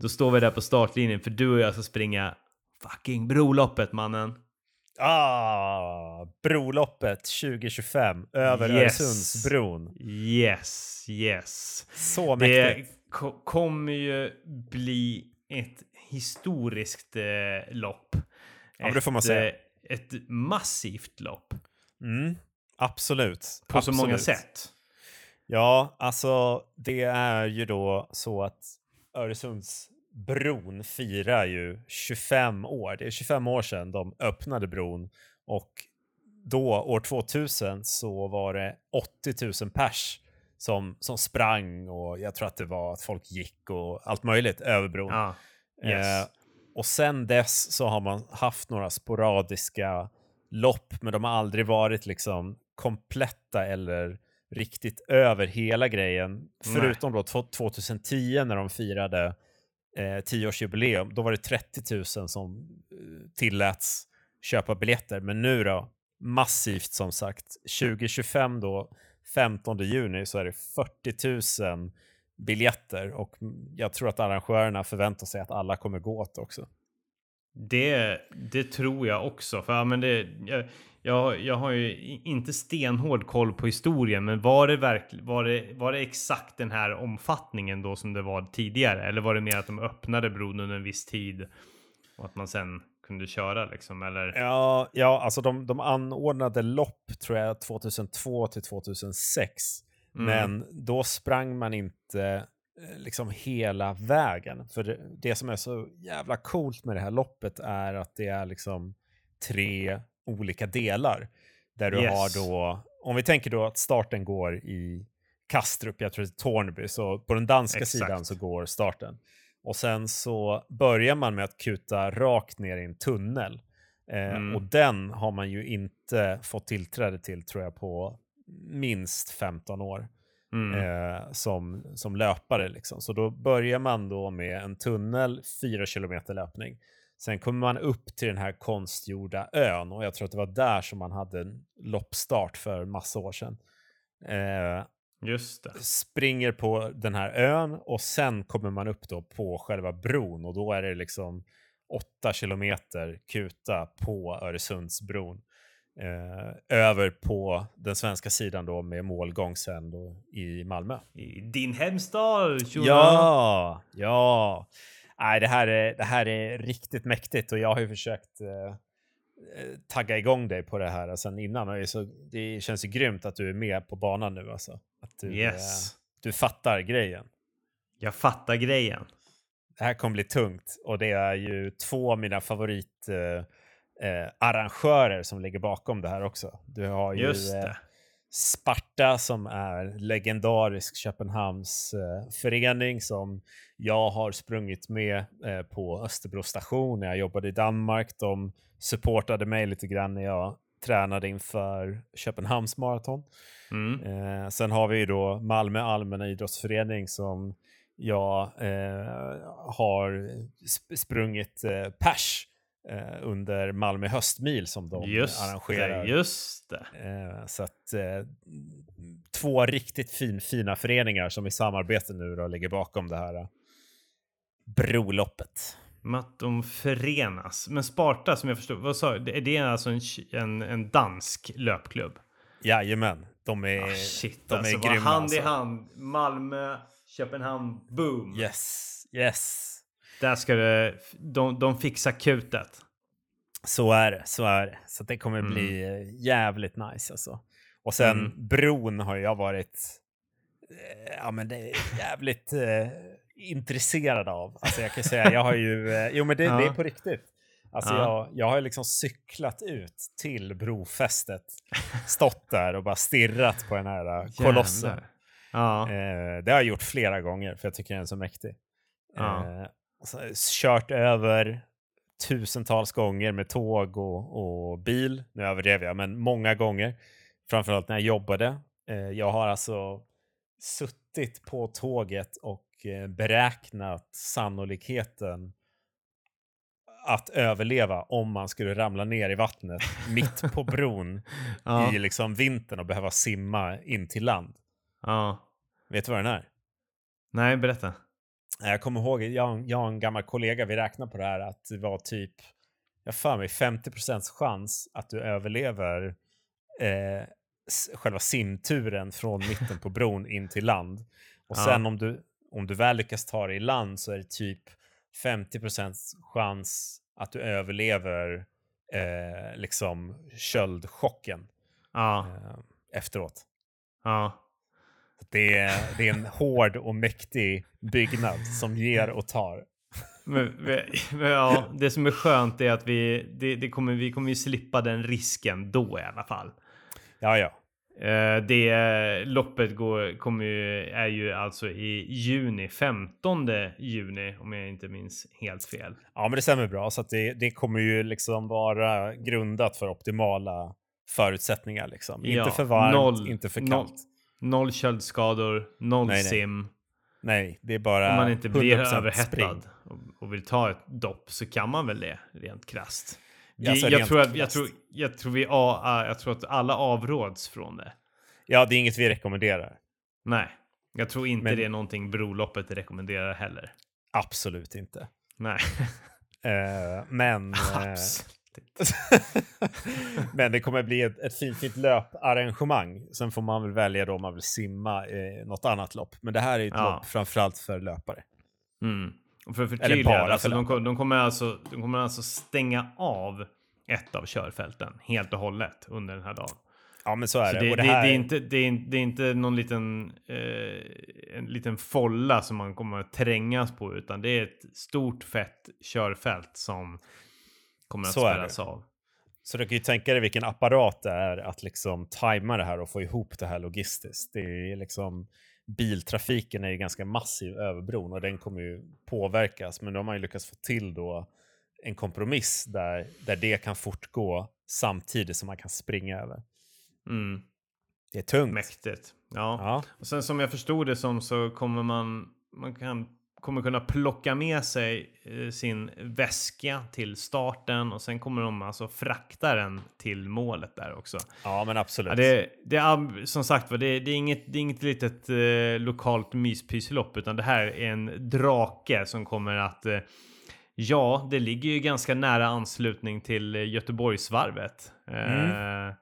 A: Då står vi där på startlinjen för du och jag ska springa fucking broloppet mannen.
B: Ah, broloppet 2025 över
A: Yes.
B: Öresundsbron.
A: Yes, yes.
B: Så
A: Det
B: mäktigt.
A: ko- kommer ju bli ett historiskt eh, lopp.
B: Ja, men det får man säga.
A: eh, Ett massivt lopp
B: Mm, absolut.
A: på så många
B: absolut.
A: sätt.
B: Ja, alltså det är ju då så att Öresundsbron firar ju 25 år. Det är 25 år sedan de öppnade bron och då år 2000 så var det 80 000 pers som, som sprang och jag tror att det var att folk gick och allt möjligt över bron.
A: Ja. Yes.
B: Eh, och sen dess så har man haft några sporadiska lopp, men de har aldrig varit liksom kompletta eller riktigt över hela grejen.
A: Nej.
B: Förutom då tw- 2010 när de firade eh, 10-årsjubileum. Då var det 30 000 som eh, tilläts köpa biljetter. Men nu då, massivt som sagt. 2025 då, 15 juni, så är det 40 000 biljetter och jag tror att arrangörerna förväntar sig att alla kommer gå åt också.
A: Det, det tror jag också. För ja, men det, jag, jag, jag har ju inte stenhård koll på historien, men var det, verkl, var, det, var det exakt den här omfattningen då som det var tidigare? Eller var det mer att de öppnade bron under en viss tid och att man sen kunde köra liksom? Eller?
B: Ja, ja alltså de, de anordnade lopp tror jag 2002 till 2006.
A: Mm.
B: Men då sprang man inte eh, liksom hela vägen. För det, det som är så jävla coolt med det här loppet är att det är liksom tre olika delar. Där du
A: Yes.
B: har då, om vi tänker då att starten går i Kastrup, jag tror det är Tornby, så på den danska
A: Exakt.
B: sidan så går starten. Och sen så börjar man med att kuta rakt ner i en tunnel. Eh,
A: Mm.
B: Och den har man ju inte fått tillträde till tror jag på minst 15 år
A: Mm.
B: eh, som, som löpare. Liksom. Så då börjar man då med en tunnel, 4 kilometer löpning. Sen kommer man upp till den här konstgjorda ön och jag tror att det var där som man hade en loppstart för massa år sedan. Eh,
A: Just det.
B: springer på den här ön och sen kommer man upp då på själva bron och då är det liksom åtta kilometer kuta på Öresundsbron. Eh, över på den svenska sidan då med målgång sen då i Malmö.
A: I din hemstad, tjona.
B: Ja, ja. Nej, det här, är, det här är riktigt mäktigt och jag har ju försökt eh, eh, tagga igång dig på det här sen innan så, det känns ju grymt att du är med på banan nu alltså. Att du,
A: Yes.
B: eh, du fattar grejen.
A: Jag fattar grejen.
B: Det här kommer bli tungt och det är ju två av mina favorit eh, eh, arrangörer som ligger bakom det här också. Du har ju
A: Just
B: eh. Sparta som är legendarisk Köpenhamns eh, förening som jag har sprungit med eh, på Österbro station när jag jobbade i Danmark. De supportade mig lite grann när jag tränade inför Köpenhamns maraton.
A: Mm.
B: Eh, sen har vi ju då Malmö allmänna idrottsförening som jag eh, har sp- sprungit eh, pers under Malmö höstmil som de
A: Just
B: arrangerar.
A: det, just det.
B: Eh, så att eh, två riktigt fin, fina föreningar som i samarbete nu då ligger bakom det här eh, broloppet.
A: Men att de förenas. Men Sparta som jag förstår, vad sa du? Är det alltså en, en, en dansk löpklubb?
B: Jajamän, de är,
A: Ah, shit
B: de
A: alltså.
B: är grymma.
A: hand
B: alltså.
A: i hand. Malmö, Köpenhamn, boom.
B: Yes, yes.
A: Där ska det, de, de fixar kutet.
B: Så är det, så är det. Så det kommer
A: Mm.
B: bli eh, jävligt nice alltså. Och sen
A: Mm.
B: bron har jag varit eh, ja, men det är jävligt eh, intresserad av. Alltså jag kan säga, jag har ju, eh, jo men det, det är
A: Ja.
B: på riktigt. Alltså
A: Ja.
B: jag, jag har liksom cyklat ut till brofästet, stått där och bara stirrat på den här eh, kolossen.
A: Ja.
B: Eh, det har jag gjort flera gånger för jag tycker den är så mäktig.
A: Ja.
B: Kört över tusentals gånger med tåg och, och bil. Nu överdrev jag, men många gånger. Framförallt när jag jobbade. Eh, jag har alltså suttit på tåget och eh, beräknat sannolikheten att överleva om man skulle ramla ner i vattnet mitt på bron
A: Ja.
B: i liksom vintern och behöva simma in till land.
A: ja.
B: Vet du vad den är?
A: Nej, berätta.
B: Jag kommer ihåg, jag, jag och en gammal kollega, vi räknade på det här att det var typ, jag har för mig 50 chans att du överlever eh, själva simturen från mitten på bron in till land. Och
A: Ja.
B: sen om du, om du väl lyckas ta dig i land så är det typ 50 chans att du överlever eh, liksom köldchocken
A: Ja.
B: eh, efteråt.
A: Ja.
B: Det är, det är en hård och mäktig byggnad som ger och tar.
A: Men, men, ja, det som är skönt är att vi, det, det kommer, vi kommer ju slippa den risken då i alla fall.
B: Ja, ja.
A: Eh, det loppet går, kommer ju, är ju alltså i juni, 15 juni om jag inte minns helt fel.
B: Ja, men det stämmer bra. Så det, det kommer ju liksom vara grundat för optimala förutsättningar. Liksom.
A: Ja,
B: inte för varmt,
A: noll-
B: inte för kallt.
A: Noll köldskador, noll
B: Nej,
A: sim.
B: Nej, det är bara
A: Om man inte blir
B: 100%
A: överhettad och, och vill ta ett dopp så kan man väl det rent krasst. Vi,
B: Alltså,
A: jag,
B: rent
A: tror att, jag,
B: krasst.
A: tror, jag, tror vi, a- jag tror att alla avråds från det.
B: Ja, det är inget vi rekommenderar.
A: Nej, jag tror inte
B: Men-
A: det är någonting Broloppet rekommenderar heller.
B: Absolut inte.
A: Nej,
B: Eh, men, eh,
A: inte.
B: men det kommer bli ett, ett fint, fint löparrangemang. Sen får man väl välja då om man vill simma eh, något annat lopp. Men det här är ett
A: Ja.
B: lopp framförallt för löpare.
A: Mm. Och för att förtydliga, alltså, de, de, kommer alltså, de kommer alltså stänga av ett av körfälten helt och hållet under den här dagen.
B: Ja, men så är
A: Så
B: det.
A: det,
B: och
A: det,
B: det, här,
A: det, är inte, det, är, det är inte någon liten, eh, en liten folla som man kommer att trängas på, utan det är ett stort fett körfält som kommer att
B: Så det.
A: av.
B: Så du kan ju tänka dig vilken apparat det är att liksom tajma det här och få ihop det här logistiskt. Det är liksom, biltrafiken är ju ganska massiv över bron och den kommer ju påverkas. Men då har man ju lyckats få till då en kompromiss där, där det kan fortgå samtidigt som man kan springa över.
A: Mm,
B: Det är tungt.
A: mäktigt. Ja.
B: Ja,
A: Och sen som jag förstod det som så kommer man, man kan, kommer kunna plocka med sig eh, sin väska till starten och sen kommer de alltså frakta den till målet där också.
B: ja men absolut.
A: Ja, det, det är som sagt var, det, det, är inget, det är inget litet eh, lokalt myspyslopp utan det här är en drake som kommer att eh, Ja, det ligger ju ganska nära anslutning till eh, Göteborgsvarvet. Eh, eh,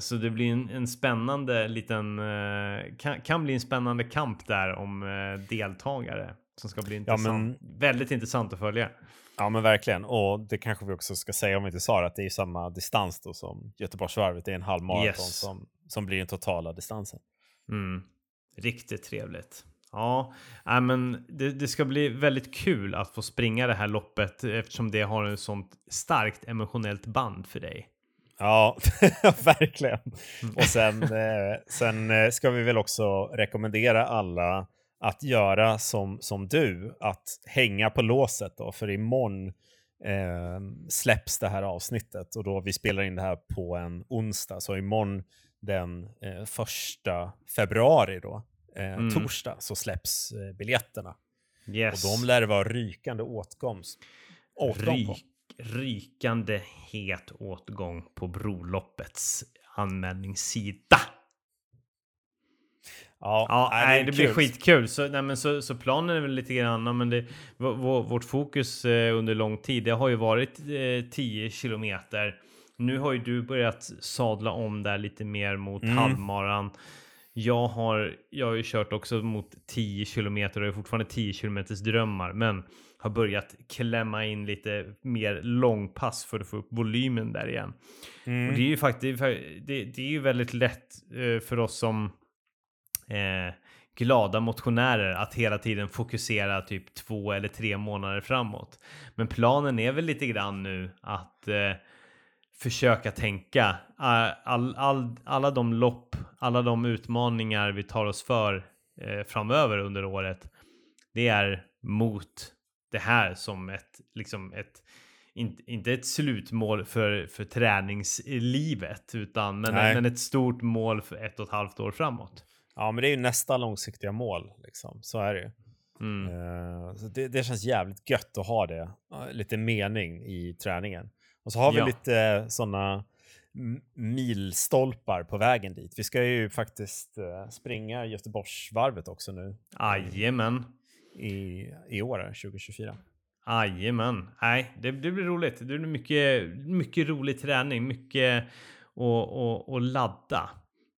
A: så det blir en, en spännande liten, eh, kan, kan bli en spännande kamp där om eh, deltagare som ska bli intressant. Väldigt intressant att följa.
B: Ja men verkligen. Och det kanske vi också ska säga om vi inte sa det, att det är samma distans då som Göteborgsvarvet. Det är en halvmaraton
A: Yes.
B: som, som blir den totala distansen.
A: Mm. Riktigt trevligt. Ja, men det, det ska bli väldigt kul att få springa det här loppet eftersom det har ett sånt starkt emotionellt band för dig.
B: Ja, verkligen. Och sen, eh, sen eh, ska vi väl också rekommendera alla att göra som, som du, att hänga på låset då, för imorgon eh, släpps det här avsnittet och då vi spelar in det här på en onsdag, så imorgon den eh, första februari då, eh,
A: Mm.
B: torsdag, så släpps eh, biljetterna.
A: Yes.
B: Och de lär det vara rykande åtkomst. på.
A: Ryk, rykande het åtgång på Broloppets anmälningssida.
B: Ja,
A: Ja,
B: nej, är
A: det blir
B: kul.
A: skitkul. Så, nej, men så, så planen är väl lite grann, men det, vår, vår- vårt fokus eh, under lång tid, det har ju varit eh, 10 kilometer. Nu har ju du börjat sadla om där lite mer mot
B: Mm.
A: halvmaran. Jag har, jag har ju kört också mot 10 kilometer och är fortfarande 10 kilometers drömmar, men har börjat klämma in lite mer långpass för att få upp volymen där igen.
B: Mm.
A: Och det är ju faktiskt, det, det är ju väldigt lätt eh, för oss som eh, glada motionärer att hela tiden fokusera typ två eller tre månader framåt. Men planen är väl lite grann nu att eh, försöka tänka all, all, alla de lopp, alla de utmaningar vi tar oss för eh, framöver under året. Det är mot det här som ett, liksom ett inte, inte ett slutmål för, för träningslivet, utan men,
B: Nej.
A: men ett stort mål för ett och ett halvt år framåt.
B: Ja, men det är ju nästa långsiktiga mål. Liksom. Så är det ju.
A: Mm.
B: Eh, så det, det känns jävligt gött att ha det. ja, lite mening i träningen. Och så har vi
A: Ja.
B: lite sådana milstolpar på vägen dit. Vi ska ju faktiskt eh, springa Göteborgsvarvet också nu
A: Jajamän.
B: I, i år, 2024.
A: Jajamän. Nej, det, det blir roligt. Det blir mycket, mycket rolig träning, mycket att att- att ladda.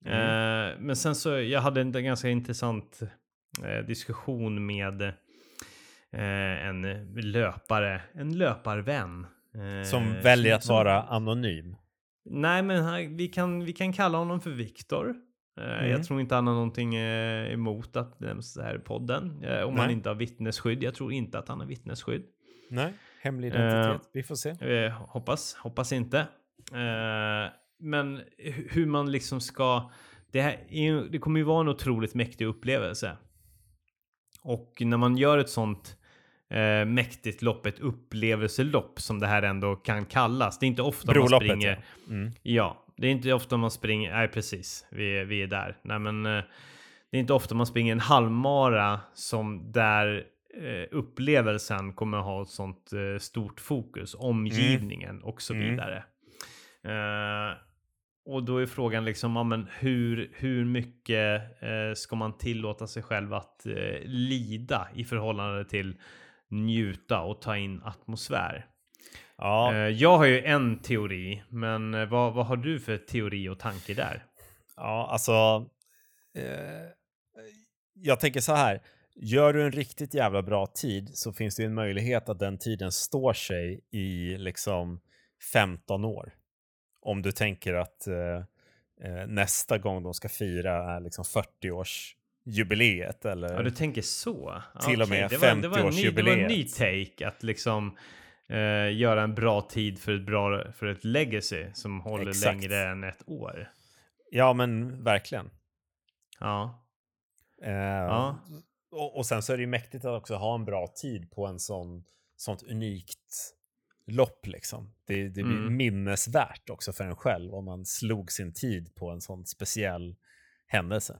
B: Mm.
A: Eh, men sen så, jag hade en ganska intressant eh, diskussion med eh, en löpare, en löparvän. eh,
B: Som väljer att
A: som-
B: vara anonym.
A: Nej, men han, vi, kan, vi kan kalla honom för Viktor. Eh,
B: Mm.
A: Jag tror inte han har någonting eh, emot att det nämns här i podden. Eh, om han
B: Nej.
A: inte har vittnesskydd. Jag tror inte att han har vittnesskydd.
B: Nej, hemlig
A: Eh,
B: identitet. Vi får se.
A: Eh, hoppas, hoppas inte. Eh, men hu- hur man liksom ska... Det, här det kommer ju vara en otroligt mäktig upplevelse. Och när man gör ett sånt eh, mäktigt lopp, ett upplevelselopp som det här ändå kan kallas. Det är inte ofta man
B: Broloppet,
A: springer...
B: ja. Mm.
A: Ja, det är inte ofta man springer... Nej, precis. Vi, är- vi är där. Nej, men eh, det är inte ofta man springer en halvmara som där eh, upplevelsen kommer ha ett sånt eh, stort fokus. Omgivningen och så
B: Mm.
A: vidare. Eh, och då är frågan liksom, ja, men hur, hur mycket eh, ska man tillåta sig själv att eh, lida i förhållande till njuta och ta in atmosfär?
B: Ja,
A: Eh, Jag har ju en teori, men eh, vad, vad har du för teori och tanke där?
B: ja, alltså. Eh, jag tänker så här. Gör du en riktigt jävla bra tid så finns det en möjlighet att den tiden står sig i liksom 15 år. Om du tänker att eh, eh, nästa gång de ska fira är liksom 40-årsjubileet eller
A: Ja, du tänker så?
B: Till och
A: Okej,
B: med
A: det var, det var en ny-
B: 50-årsjubileet.
A: take att liksom eh, göra en bra tid för ett bra för ett legacy som håller
B: Exakt.
A: längre än ett år.
B: Ja, men verkligen.
A: Ja,
B: Eh,
A: Ja.
B: och, och sen så är det ju mäktigt att också ha en bra tid på en sån, sånt unikt lopp liksom. Det, det blir
A: Mm.
B: minnesvärt också för en själv om man slog sin tid på en sån speciell händelse.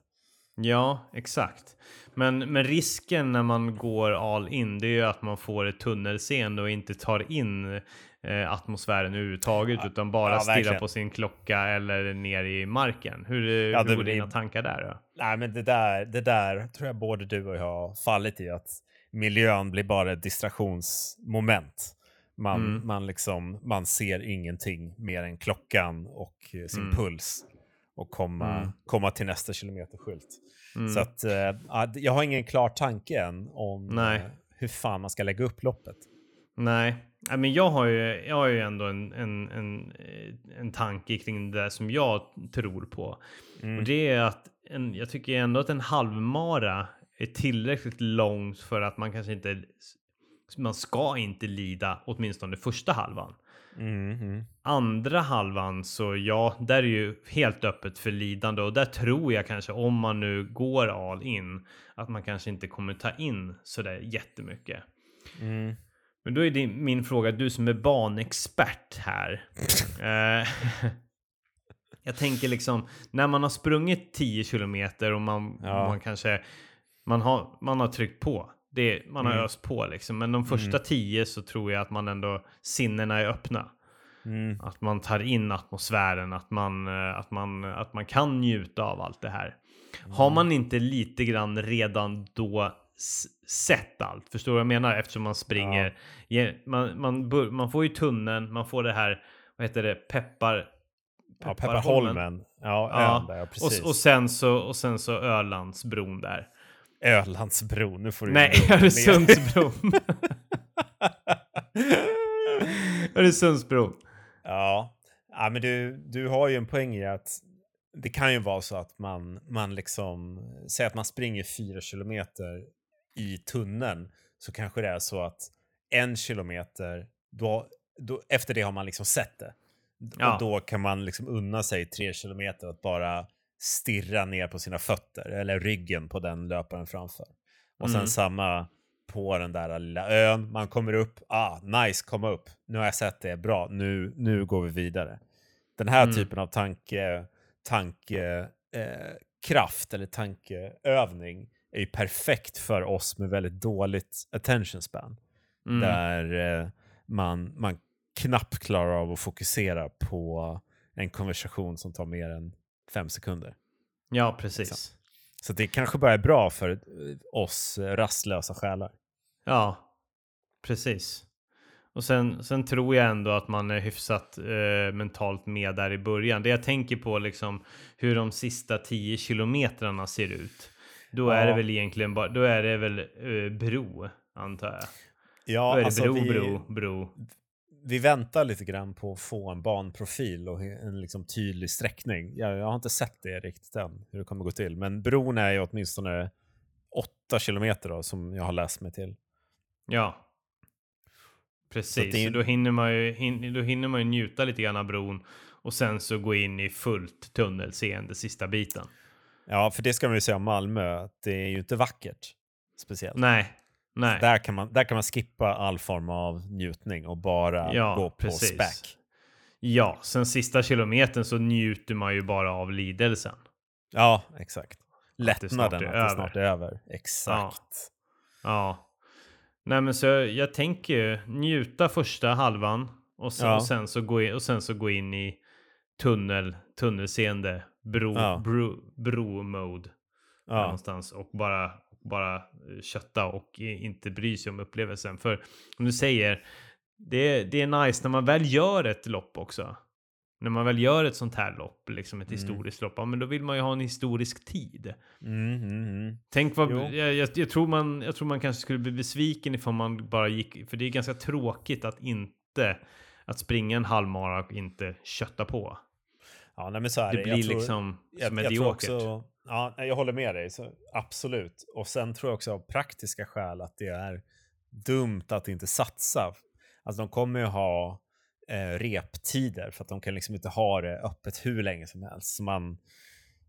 A: Ja, exakt. Men, men risken när man går all in, det är ju att man får ett tunnelseende och inte tar in eh, atmosfären överhuvudtaget, utan bara
B: ja,
A: stirrar
B: verkligen.
A: på sin klocka eller ner i marken. Hur,
B: Ja,
A: hur
B: det
A: går
B: blir-
A: dina tankar där då?
B: Nej, men det där, det där tror jag både du och jag har fallit i att miljön blir bara ett distraktionsmoment. Man,
A: Mm.
B: man, liksom, man ser ingenting mer än klockan och eh, sin
A: Mm.
B: puls och komma,
A: Mm.
B: komma till nästa kilometerskylt.
A: Mm.
B: Så att, ja, jag har ingen klar tanke än om
A: Nej.
B: eh, hur fan man ska lägga upp loppet.
A: Nej, Nej, men jag har ju, jag har ju ändå en, en, en, eh, en tanke kring det som jag tror på.
B: Mm.
A: Och det är att en, jag tycker ändå att en halvmara är tillräckligt långt för att man kanske inte, man ska inte lida åtminstone första halvan.
B: Mm, mm.
A: Andra halvan så ja, där är ju helt öppet för lidande och där tror jag kanske om man nu går all in att man kanske inte kommer ta in sådär jättemycket.
B: Mm.
A: Men då är det min fråga, du som är banexpert här. Eh, jag tänker liksom, när man har sprungit 10 kilometer och man,
B: Ja.
A: man kanske, man har, man har tryckt på. Det, man har
B: Mm.
A: öst på liksom. Men de första 10 så tror jag att man ändå, sinnena är öppna.
B: Mm.
A: Att man tar in atmosfären, att man, eh, att man, att man kan njuta av allt det här. Har man inte lite grann redan då sett allt? Förstår du vad jag menar? Eftersom man springer. Ja, man, man, man får ju tunneln, man får det här, vad heter det, peppar...
B: Ja, Pepparholmen. Ja,
A: Ja,
B: där, precis.
A: Och, och, sen så, och sen så Ölandsbron där.
B: Ölandsbron, nu får du
A: Nej. Öresundsbron. Öresundsbron.
B: Ja, ja men du, du har ju en poäng i att det kan ju vara så att man, man liksom, säg att man springer fyra kilometer i tunneln, så kanske det är så att en kilometer, då, då, efter det har man liksom sett det.
A: Ja.
B: Och då kan man liksom unna sig tre kilometer att bara stirra ner på sina fötter eller ryggen på den löparen framför. Och sen
A: Mm.
B: samma på den där lilla ön. Man kommer upp. Ah, nice, komma upp. Nu har jag sett det. Bra, nu, nu går vi vidare. Den här
A: Mm.
B: typen av tanke, tanke eh, kraft eller tankeövning är ju perfekt för oss med väldigt dåligt attention span.
A: Mm.
B: Där, eh, man, man knappt klarar av att fokusera på en konversation som tar mer än fem sekunder.
A: Ja, precis.
B: Liksom. Så det kanske bara är bra för eh, oss rastlösa själar.
A: Ja, precis. Och sen, sen tror jag ändå att man är hyfsat eh, mentalt med där i början. Det jag tänker på liksom hur de sista 10 kilometrarna ser ut. Då är det väl egentligen bara, då är det väl eh, bro, antar jag.
B: Ja,
A: då är det
B: alltså
A: bro,
B: vi,
A: bro, bro.
B: Vi väntar lite grann på att få en banprofil och en liksom tydlig sträckning. Jag, jag har inte sett det riktigt än, hur det kommer gå till. Men bron är ju åtminstone 8 kilometer då, som jag har läst mig till.
A: Ja. Precis,
B: det
A: då, hinner man ju, hin, då hinner man ju njuta lite grann av bron och sen så gå in i fullt tunnelseende sista biten.
B: Ja, för det ska man ju säga om Malmö, att det är ju inte vackert speciellt.
A: Nej, nej.
B: Där kan, man, där kan man skippa all form av njutning och bara
A: Ja,
B: gå på
A: precis.
B: späck.
A: Ja, sen sista kilometern så njuter man ju bara av lidelsen.
B: Ja, exakt.
A: det
B: Lättnaden
A: snart
B: att
A: är
B: det
A: över.
B: snart är över. Exakt.
A: Ja. Nej men så jag tänker ju njuta första halvan och sen,
B: Ja.
A: och sen, så, gå in, och sen så gå in i tunnel, tunnelseende, bro,
B: Ja.
A: bro, bro-mode. där
B: Ja.
A: någonstans och bara, bara eh, kötta och inte bry sig om upplevelsen. För som du säger, det, det är nice när man väl gör ett lopp också. När man väl gör ett sånt här lopp, liksom ett
B: Mm.
A: historiskt lopp, ja, men då vill man ju ha en historisk tid.
B: Mm, mm, mm.
A: Tänk vad, jag, jag, jag, tror man, jag tror man kanske skulle bli besviken ifall man bara gick, för det är ganska tråkigt att inte, att springa en halvmara och inte kötta på.
B: Ja, nej, men så är
A: Det
B: det.
A: blir
B: Jag tror-
A: liksom
B: jag, jag tror också, ja, jag håller med dig, så absolut. Och sen tror jag också av praktiska skäl att det är dumt att inte satsa. Alltså de kommer ju ha eh, reptider för att de kan liksom inte ha det öppet hur länge som helst. Så man,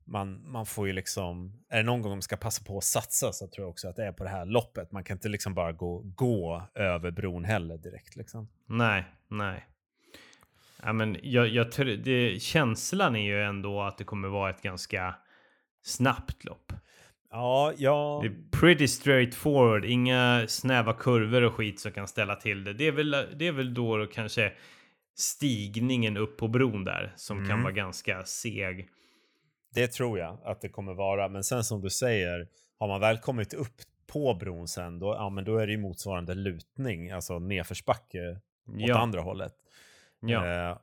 B: man, man får ju liksom, är det någon gång de ska passa på att satsa så tror jag också att det är på det här loppet. Man kan inte liksom bara gå, gå över bron heller direkt liksom.
A: Nej, nej. Ja, men jag, jag, det, känslan är ju ändå att det kommer vara ett ganska snabbt lopp.
B: Ja, ja.
A: Det är pretty straight forward, inga snäva kurvor och skit som kan ställa till det. Det är väl, det är väl då kanske stigningen upp på bron där som kan
B: Mm.
A: vara ganska seg.
B: Det tror jag att det kommer vara. Men sen som du säger, har man väl kommit upp på bron sen, då, ja, men då är det ju motsvarande lutning, alltså nedförsbacke åt
A: Ja,
B: andra hållet.
A: ja,
B: Eh,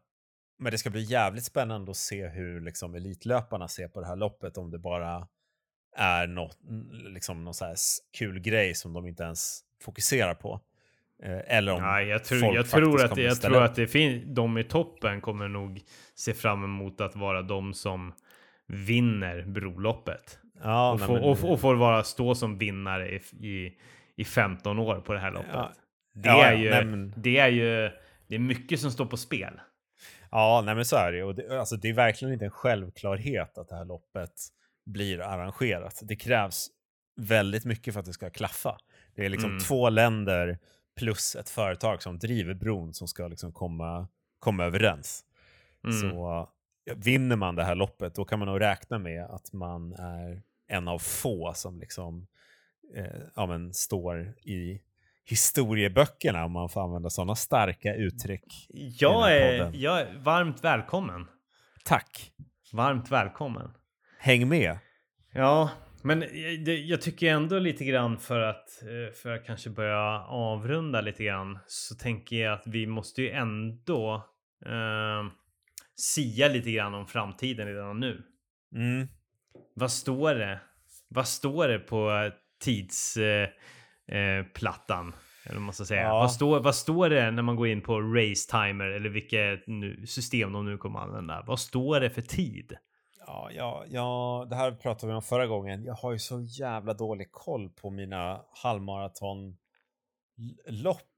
B: men det ska bli jävligt spännande att se hur liksom, elitlöparna ser på det här loppet, om det bara är något, liksom, någon så här kul grej som de inte ens fokuserar på. Eh, eller om
A: ja jag, tror,
B: folk
A: jag, tror att, jag tror att det finns, de i toppen kommer nog se fram emot att vara de som vinner broloppet.
B: Ja,
A: och,
B: nej,
A: får,
B: men-
A: och, och får vara stå som vinnare i, i, i 15 år på det här loppet.
B: Ja.
A: Det,
B: Ja,
A: är ju,
B: nej, men-
A: det är ju det är mycket som står på spel.
B: Ja, nej men så är det. Och det, alltså, det är verkligen inte en självklarhet att det här loppet blir arrangerat. Det krävs väldigt mycket för att det ska klaffa. Det är liksom
A: Mm.
B: två länder plus ett företag som driver bron som ska liksom komma, komma överens.
A: Mm.
B: Så vinner man det här loppet, då kan man nog räkna med att man är en av få som liksom eh, ja, men, står i historieböckerna, om man får använda sådana starka uttryck.
A: Jag är, jag är varmt välkommen.
B: Tack!
A: Varmt välkommen.
B: Häng med!
A: Ja, men jag, jag tycker ändå lite grann för att eh, för att kanske börja avrunda lite grann så tänker jag att vi måste ju ändå eh, sia lite grann om framtiden redan nu.
B: Mm.
A: Vad står det? Vad står det på tidsplattan? Eh, plattan? eller vad man ska säga.
B: Ja.
A: Vad, står, vad står det när man går in på race timer eller vilket nu, system de nu kommer använda? Vad står det för tid?
B: Ja, ja, ja, det här pratade vi om förra gången. Jag har ju så jävla dålig koll på mina halvmaratonlopp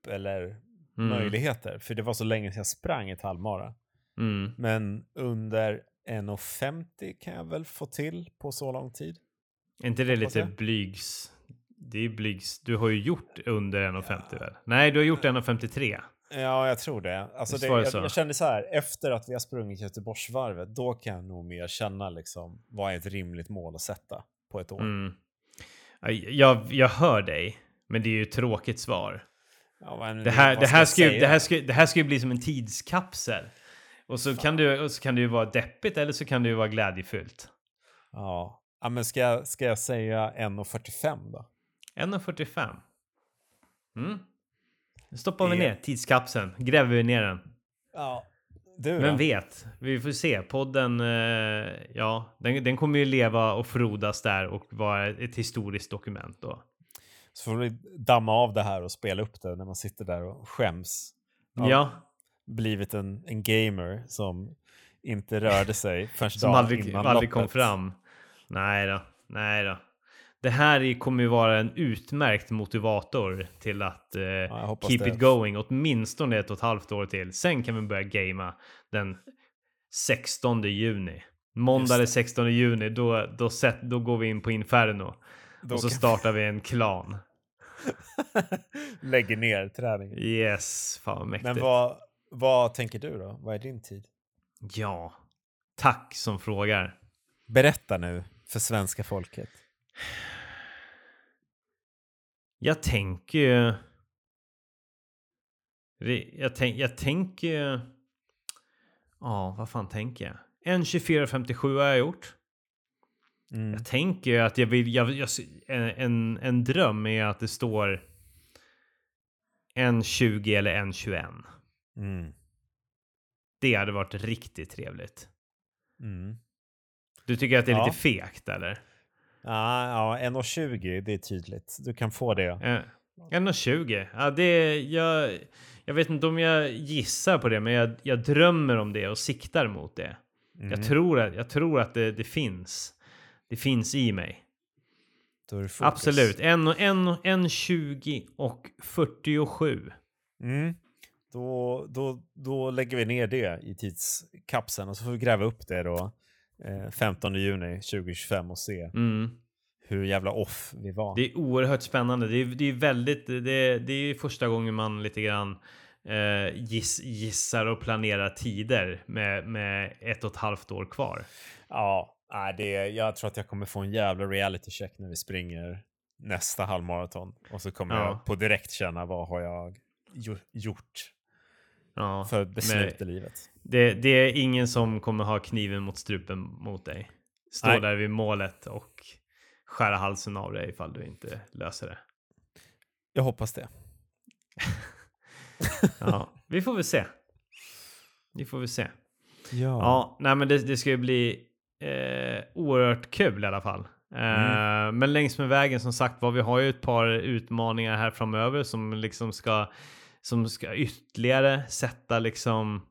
B: eller
A: Mm.
B: möjligheter. För det var så länge sedan jag sprang ett halvmara.
A: Mm.
B: Men under 1.50 kan jag väl få till på så lång tid.
A: Är inte det lite blygs? Det är blygs. Du har ju gjort under 1,50 väl? Nej, du har gjort 1,53.
B: Ja, jag tror det. Alltså det
A: det
B: jag, jag kände så här, efter att vi har sprungit Göteborgsvarvet, då kan jag nog mer känna liksom, vad är ett rimligt mål att sätta på ett år.
A: Mm. Ja, Jag, jag hör dig, men det är ju ett tråkigt svar.
B: Ja,
A: Det här, det, ska ju,
B: säga?
A: det, här ska, det här ska ju bli som en tidskapsel. Och så, kan du, och så kan det ju vara deppigt eller så kan det ju vara glädjefyllt.
B: Ja. ja, men ska jag, ska jag säga 1,45 då?
A: 1,45. Mm. Nu stoppar vi ner tidskapseln, gräver vi ner den.
B: Ja. Du
A: Vem
B: då?
A: vet? Vi får se. Podden, eh, ja, den, den kommer ju leva och frodas där och vara ett historiskt dokument då.
B: Så får vi damma av det här och spela upp det när man sitter där och skäms.
A: Ja,
B: Blivit en, en gamer som inte rörde sig förrän
A: som
B: dagen
A: aldrig,
B: innan
A: aldrig kom fram. Nej då, nej då. Det här är- kommer ju vara en utmärkt motivator till att eh,
B: hoppas
A: keep
B: det.
A: it going åtminstone ett och ett halvt år till. Sen kan vi börja gamea den 16 juni. Måndag den 16 juni, då, då, set, då går vi in på Inferno.
B: Då
A: och så startar vi en klan.
B: Lägger ner träningen.
A: Yes, fan vad mäktigt.
B: Men vad, vad tänker du då? Vad är din tid?
A: Ja, tack som frågar.
B: Berätta nu för svenska folket.
A: Jag tänker ju... Jag, tänk, jag tänker ju... Ja, vad fan tänker jag? En 2457 har jag gjort.
B: Mm.
A: Jag tänker ju att jag vill... Jag, jag, en, en, en dröm är att det står en 20 eller en 21.
B: Mm.
A: Det hade varit riktigt trevligt.
B: Mm.
A: Du tycker att det är
B: Ja.
A: lite fegt eller?
B: Ja, ja 1,20 det är tydligt. Du kan få det.
A: Eh, 1,20. Ja, det, jag, jag vet inte om jag gissar på det, men jag, jag drömmer om det och siktar mot det.
B: Mm.
A: Jag tror att, jag tror att det, det finns. Det finns i mig.
B: Är.
A: Absolut. En, och- en, och- en 20 och 47.
B: Mm. Då, då, då lägger vi ner det i tidskapseln och så får vi gräva upp det då eh, 15 juni 2025 och se
A: Mm.
B: hur jävla off vi var.
A: Det är oerhört spännande. Det är, det är väldigt, det, det är första gången man lite grann eh, giss, gissar och planerar tider med, med ett och ett halvt år kvar.
B: Ja, det, jag tror att jag kommer få en jävla reality check när vi springer nästa halvmaraton. Och så kommer
A: Ja.
B: jag på direkt känna vad har jag gjo- gjort
A: Ja,
B: för beslut i livet.
A: det, det är ingen som kommer ha kniven mot strupen mot dig. Stå
B: Nej.
A: där vid målet och skära halsen av dig ifall du inte löser det.
B: Jag hoppas det.
A: Ja, vi får väl se. Vi får väl se.
B: Ja.
A: Ja, nej men det, det ska ju bli eh, oerhört kul i alla fall. Eh, Men längs med vägen som sagt var, vi har ju ett par utmaningar här framöver som liksom ska, som ska ytterligare sätta liksom,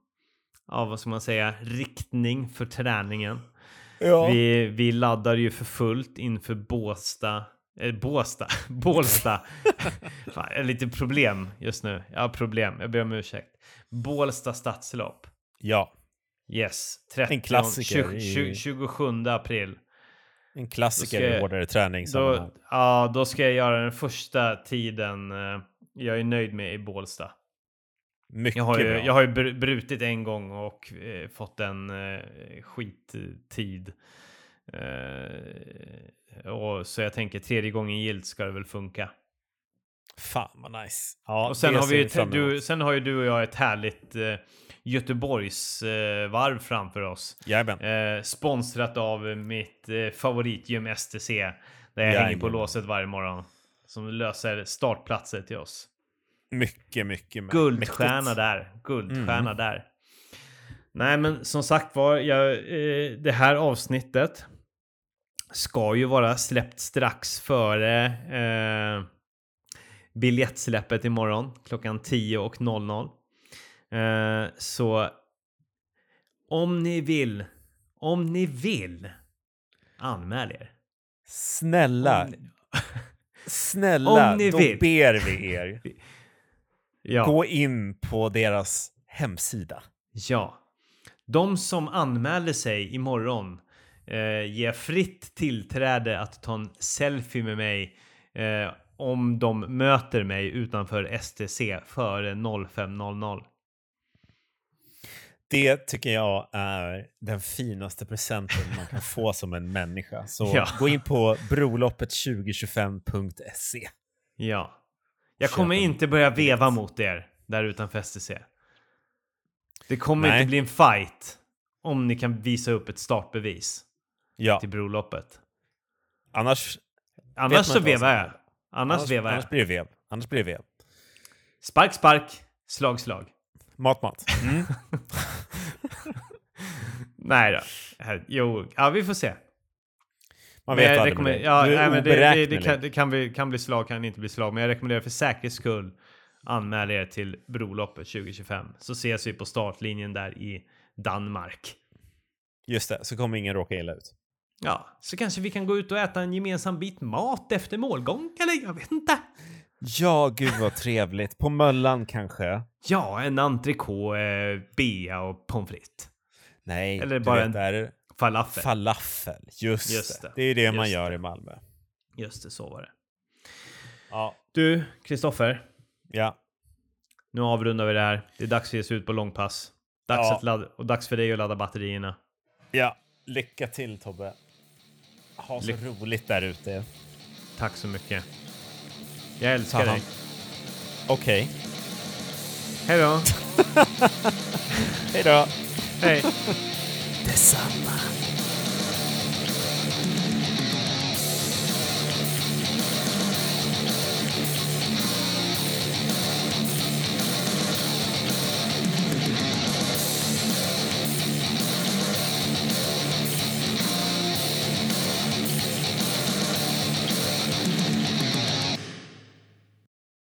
A: ja vad ska man säga, riktning för träningen.
B: ja.
A: Vi, vi laddar ju för fullt inför Båstad. Eh, Båstad? Bålsta. Fan, jag har lite problem just nu. Jag har problem, jag ber om ursäkt. Bålsta stadslopp.
B: ja.
A: Yes, 30,
B: En klassiker
A: 20,
B: i-
A: 20, 27 april.
B: En klassiker i hårdare träningssammanhang.
A: Då, ja, då ska jag göra den första tiden eh, jag är nöjd med i Bålsta.
B: Mycket
A: Jag har ju,
B: bra.
A: jag har ju br- brutit en gång och eh, fått en eh, skittid. Eh, och så jag tänker tredje gången gilt ska det väl funka.
B: Fan vad nice. Ja,
A: och sen har, vi, ju- du, sen har ju du och jag ett härligt eh, Göteborgs eh, framför oss.
B: Jajamän.
A: Eh, sponsrat av mitt eh, favoritgym STC. Där jag hänger på
B: Jajamän.
A: låset varje morgon. Som löser startplatser till oss.
B: Mycket, mycket mä-
A: Guldstjärna där. Guldstjärna
B: Mm.
A: där. Nej men som sagt var, jag, eh, det här avsnittet ska ju vara släppt strax före eh, biljettsläppet imorgon klockan 10.00. Eh, så om ni vill, om ni vill, anmäl er.
B: Snälla,
A: Om
B: snälla,
A: Om ni
B: då
A: vill.
B: ber vi er.
A: Ja.
B: Gå in på deras hemsida.
A: Ja. De som anmäler sig imorgon eh, ger fritt tillträde att ta en selfie med mig eh, om de möter mig utanför STC före 05.00.
B: Det tycker jag är den finaste presenten man kan få som en människa. Så
A: Ja.
B: gå in på broloppet2025.se.
A: Ja. Jag kommer inte börja veva mot er där utanför STC. Det kommer
B: Nej.
A: inte bli en fight om ni kan visa upp ett startbevis
B: Ja,
A: till Broloppet.
B: annars...
A: Annars så vevar jag.
B: händer.
A: Annars, vevar jag.
B: annars blir det vev. Annars blir det vev.
A: Spark, spark, slag, slag.
B: Mat. Mm.
A: Nej då. Jo, ja vi får se.
B: Man vet aldrig med dig.
A: ja, nej, men det, det, det, kan, det kan, bli, kan bli slag, kan inte bli slag. Men jag rekommenderar för säkerhets skull anmäl er till Broloppet 2025. Så ses vi på startlinjen där i Danmark.
B: Just det, så kommer ingen råka illa ut.
A: Ja, så kanske vi kan gå ut och äta en gemensam bit mat efter målgång, eller jag vet inte.
B: Ja, gud vad trevligt. På Möllan kanske?
A: Ja, en entrecote, eh, bea och pommes frites.
B: Nej,
A: Eller bara
B: vet,
A: en-
B: det är
A: Falafel.
B: falafel. Just,
A: Just
B: det.
A: det.
B: Det är ju det man
A: Just
B: gör
A: det.
B: i Malmö.
A: Just det, så var det.
B: Ja.
A: Du, Kristoffer.
B: Ja.
A: Nu avrundar vi det här. Det är dags för att ge sig ut på långpass. Dags,
B: Ja.
A: att ladda, och dags för dig att ladda batterierna.
B: Ja. Lycka till Tobbe. Ha så
A: Lyck-
B: roligt där ute.
A: Tack så mycket. Jag älskar dig.
B: hand. Okej.
A: Hej då.
B: Hej då.
A: Hej.
B: Detsamma.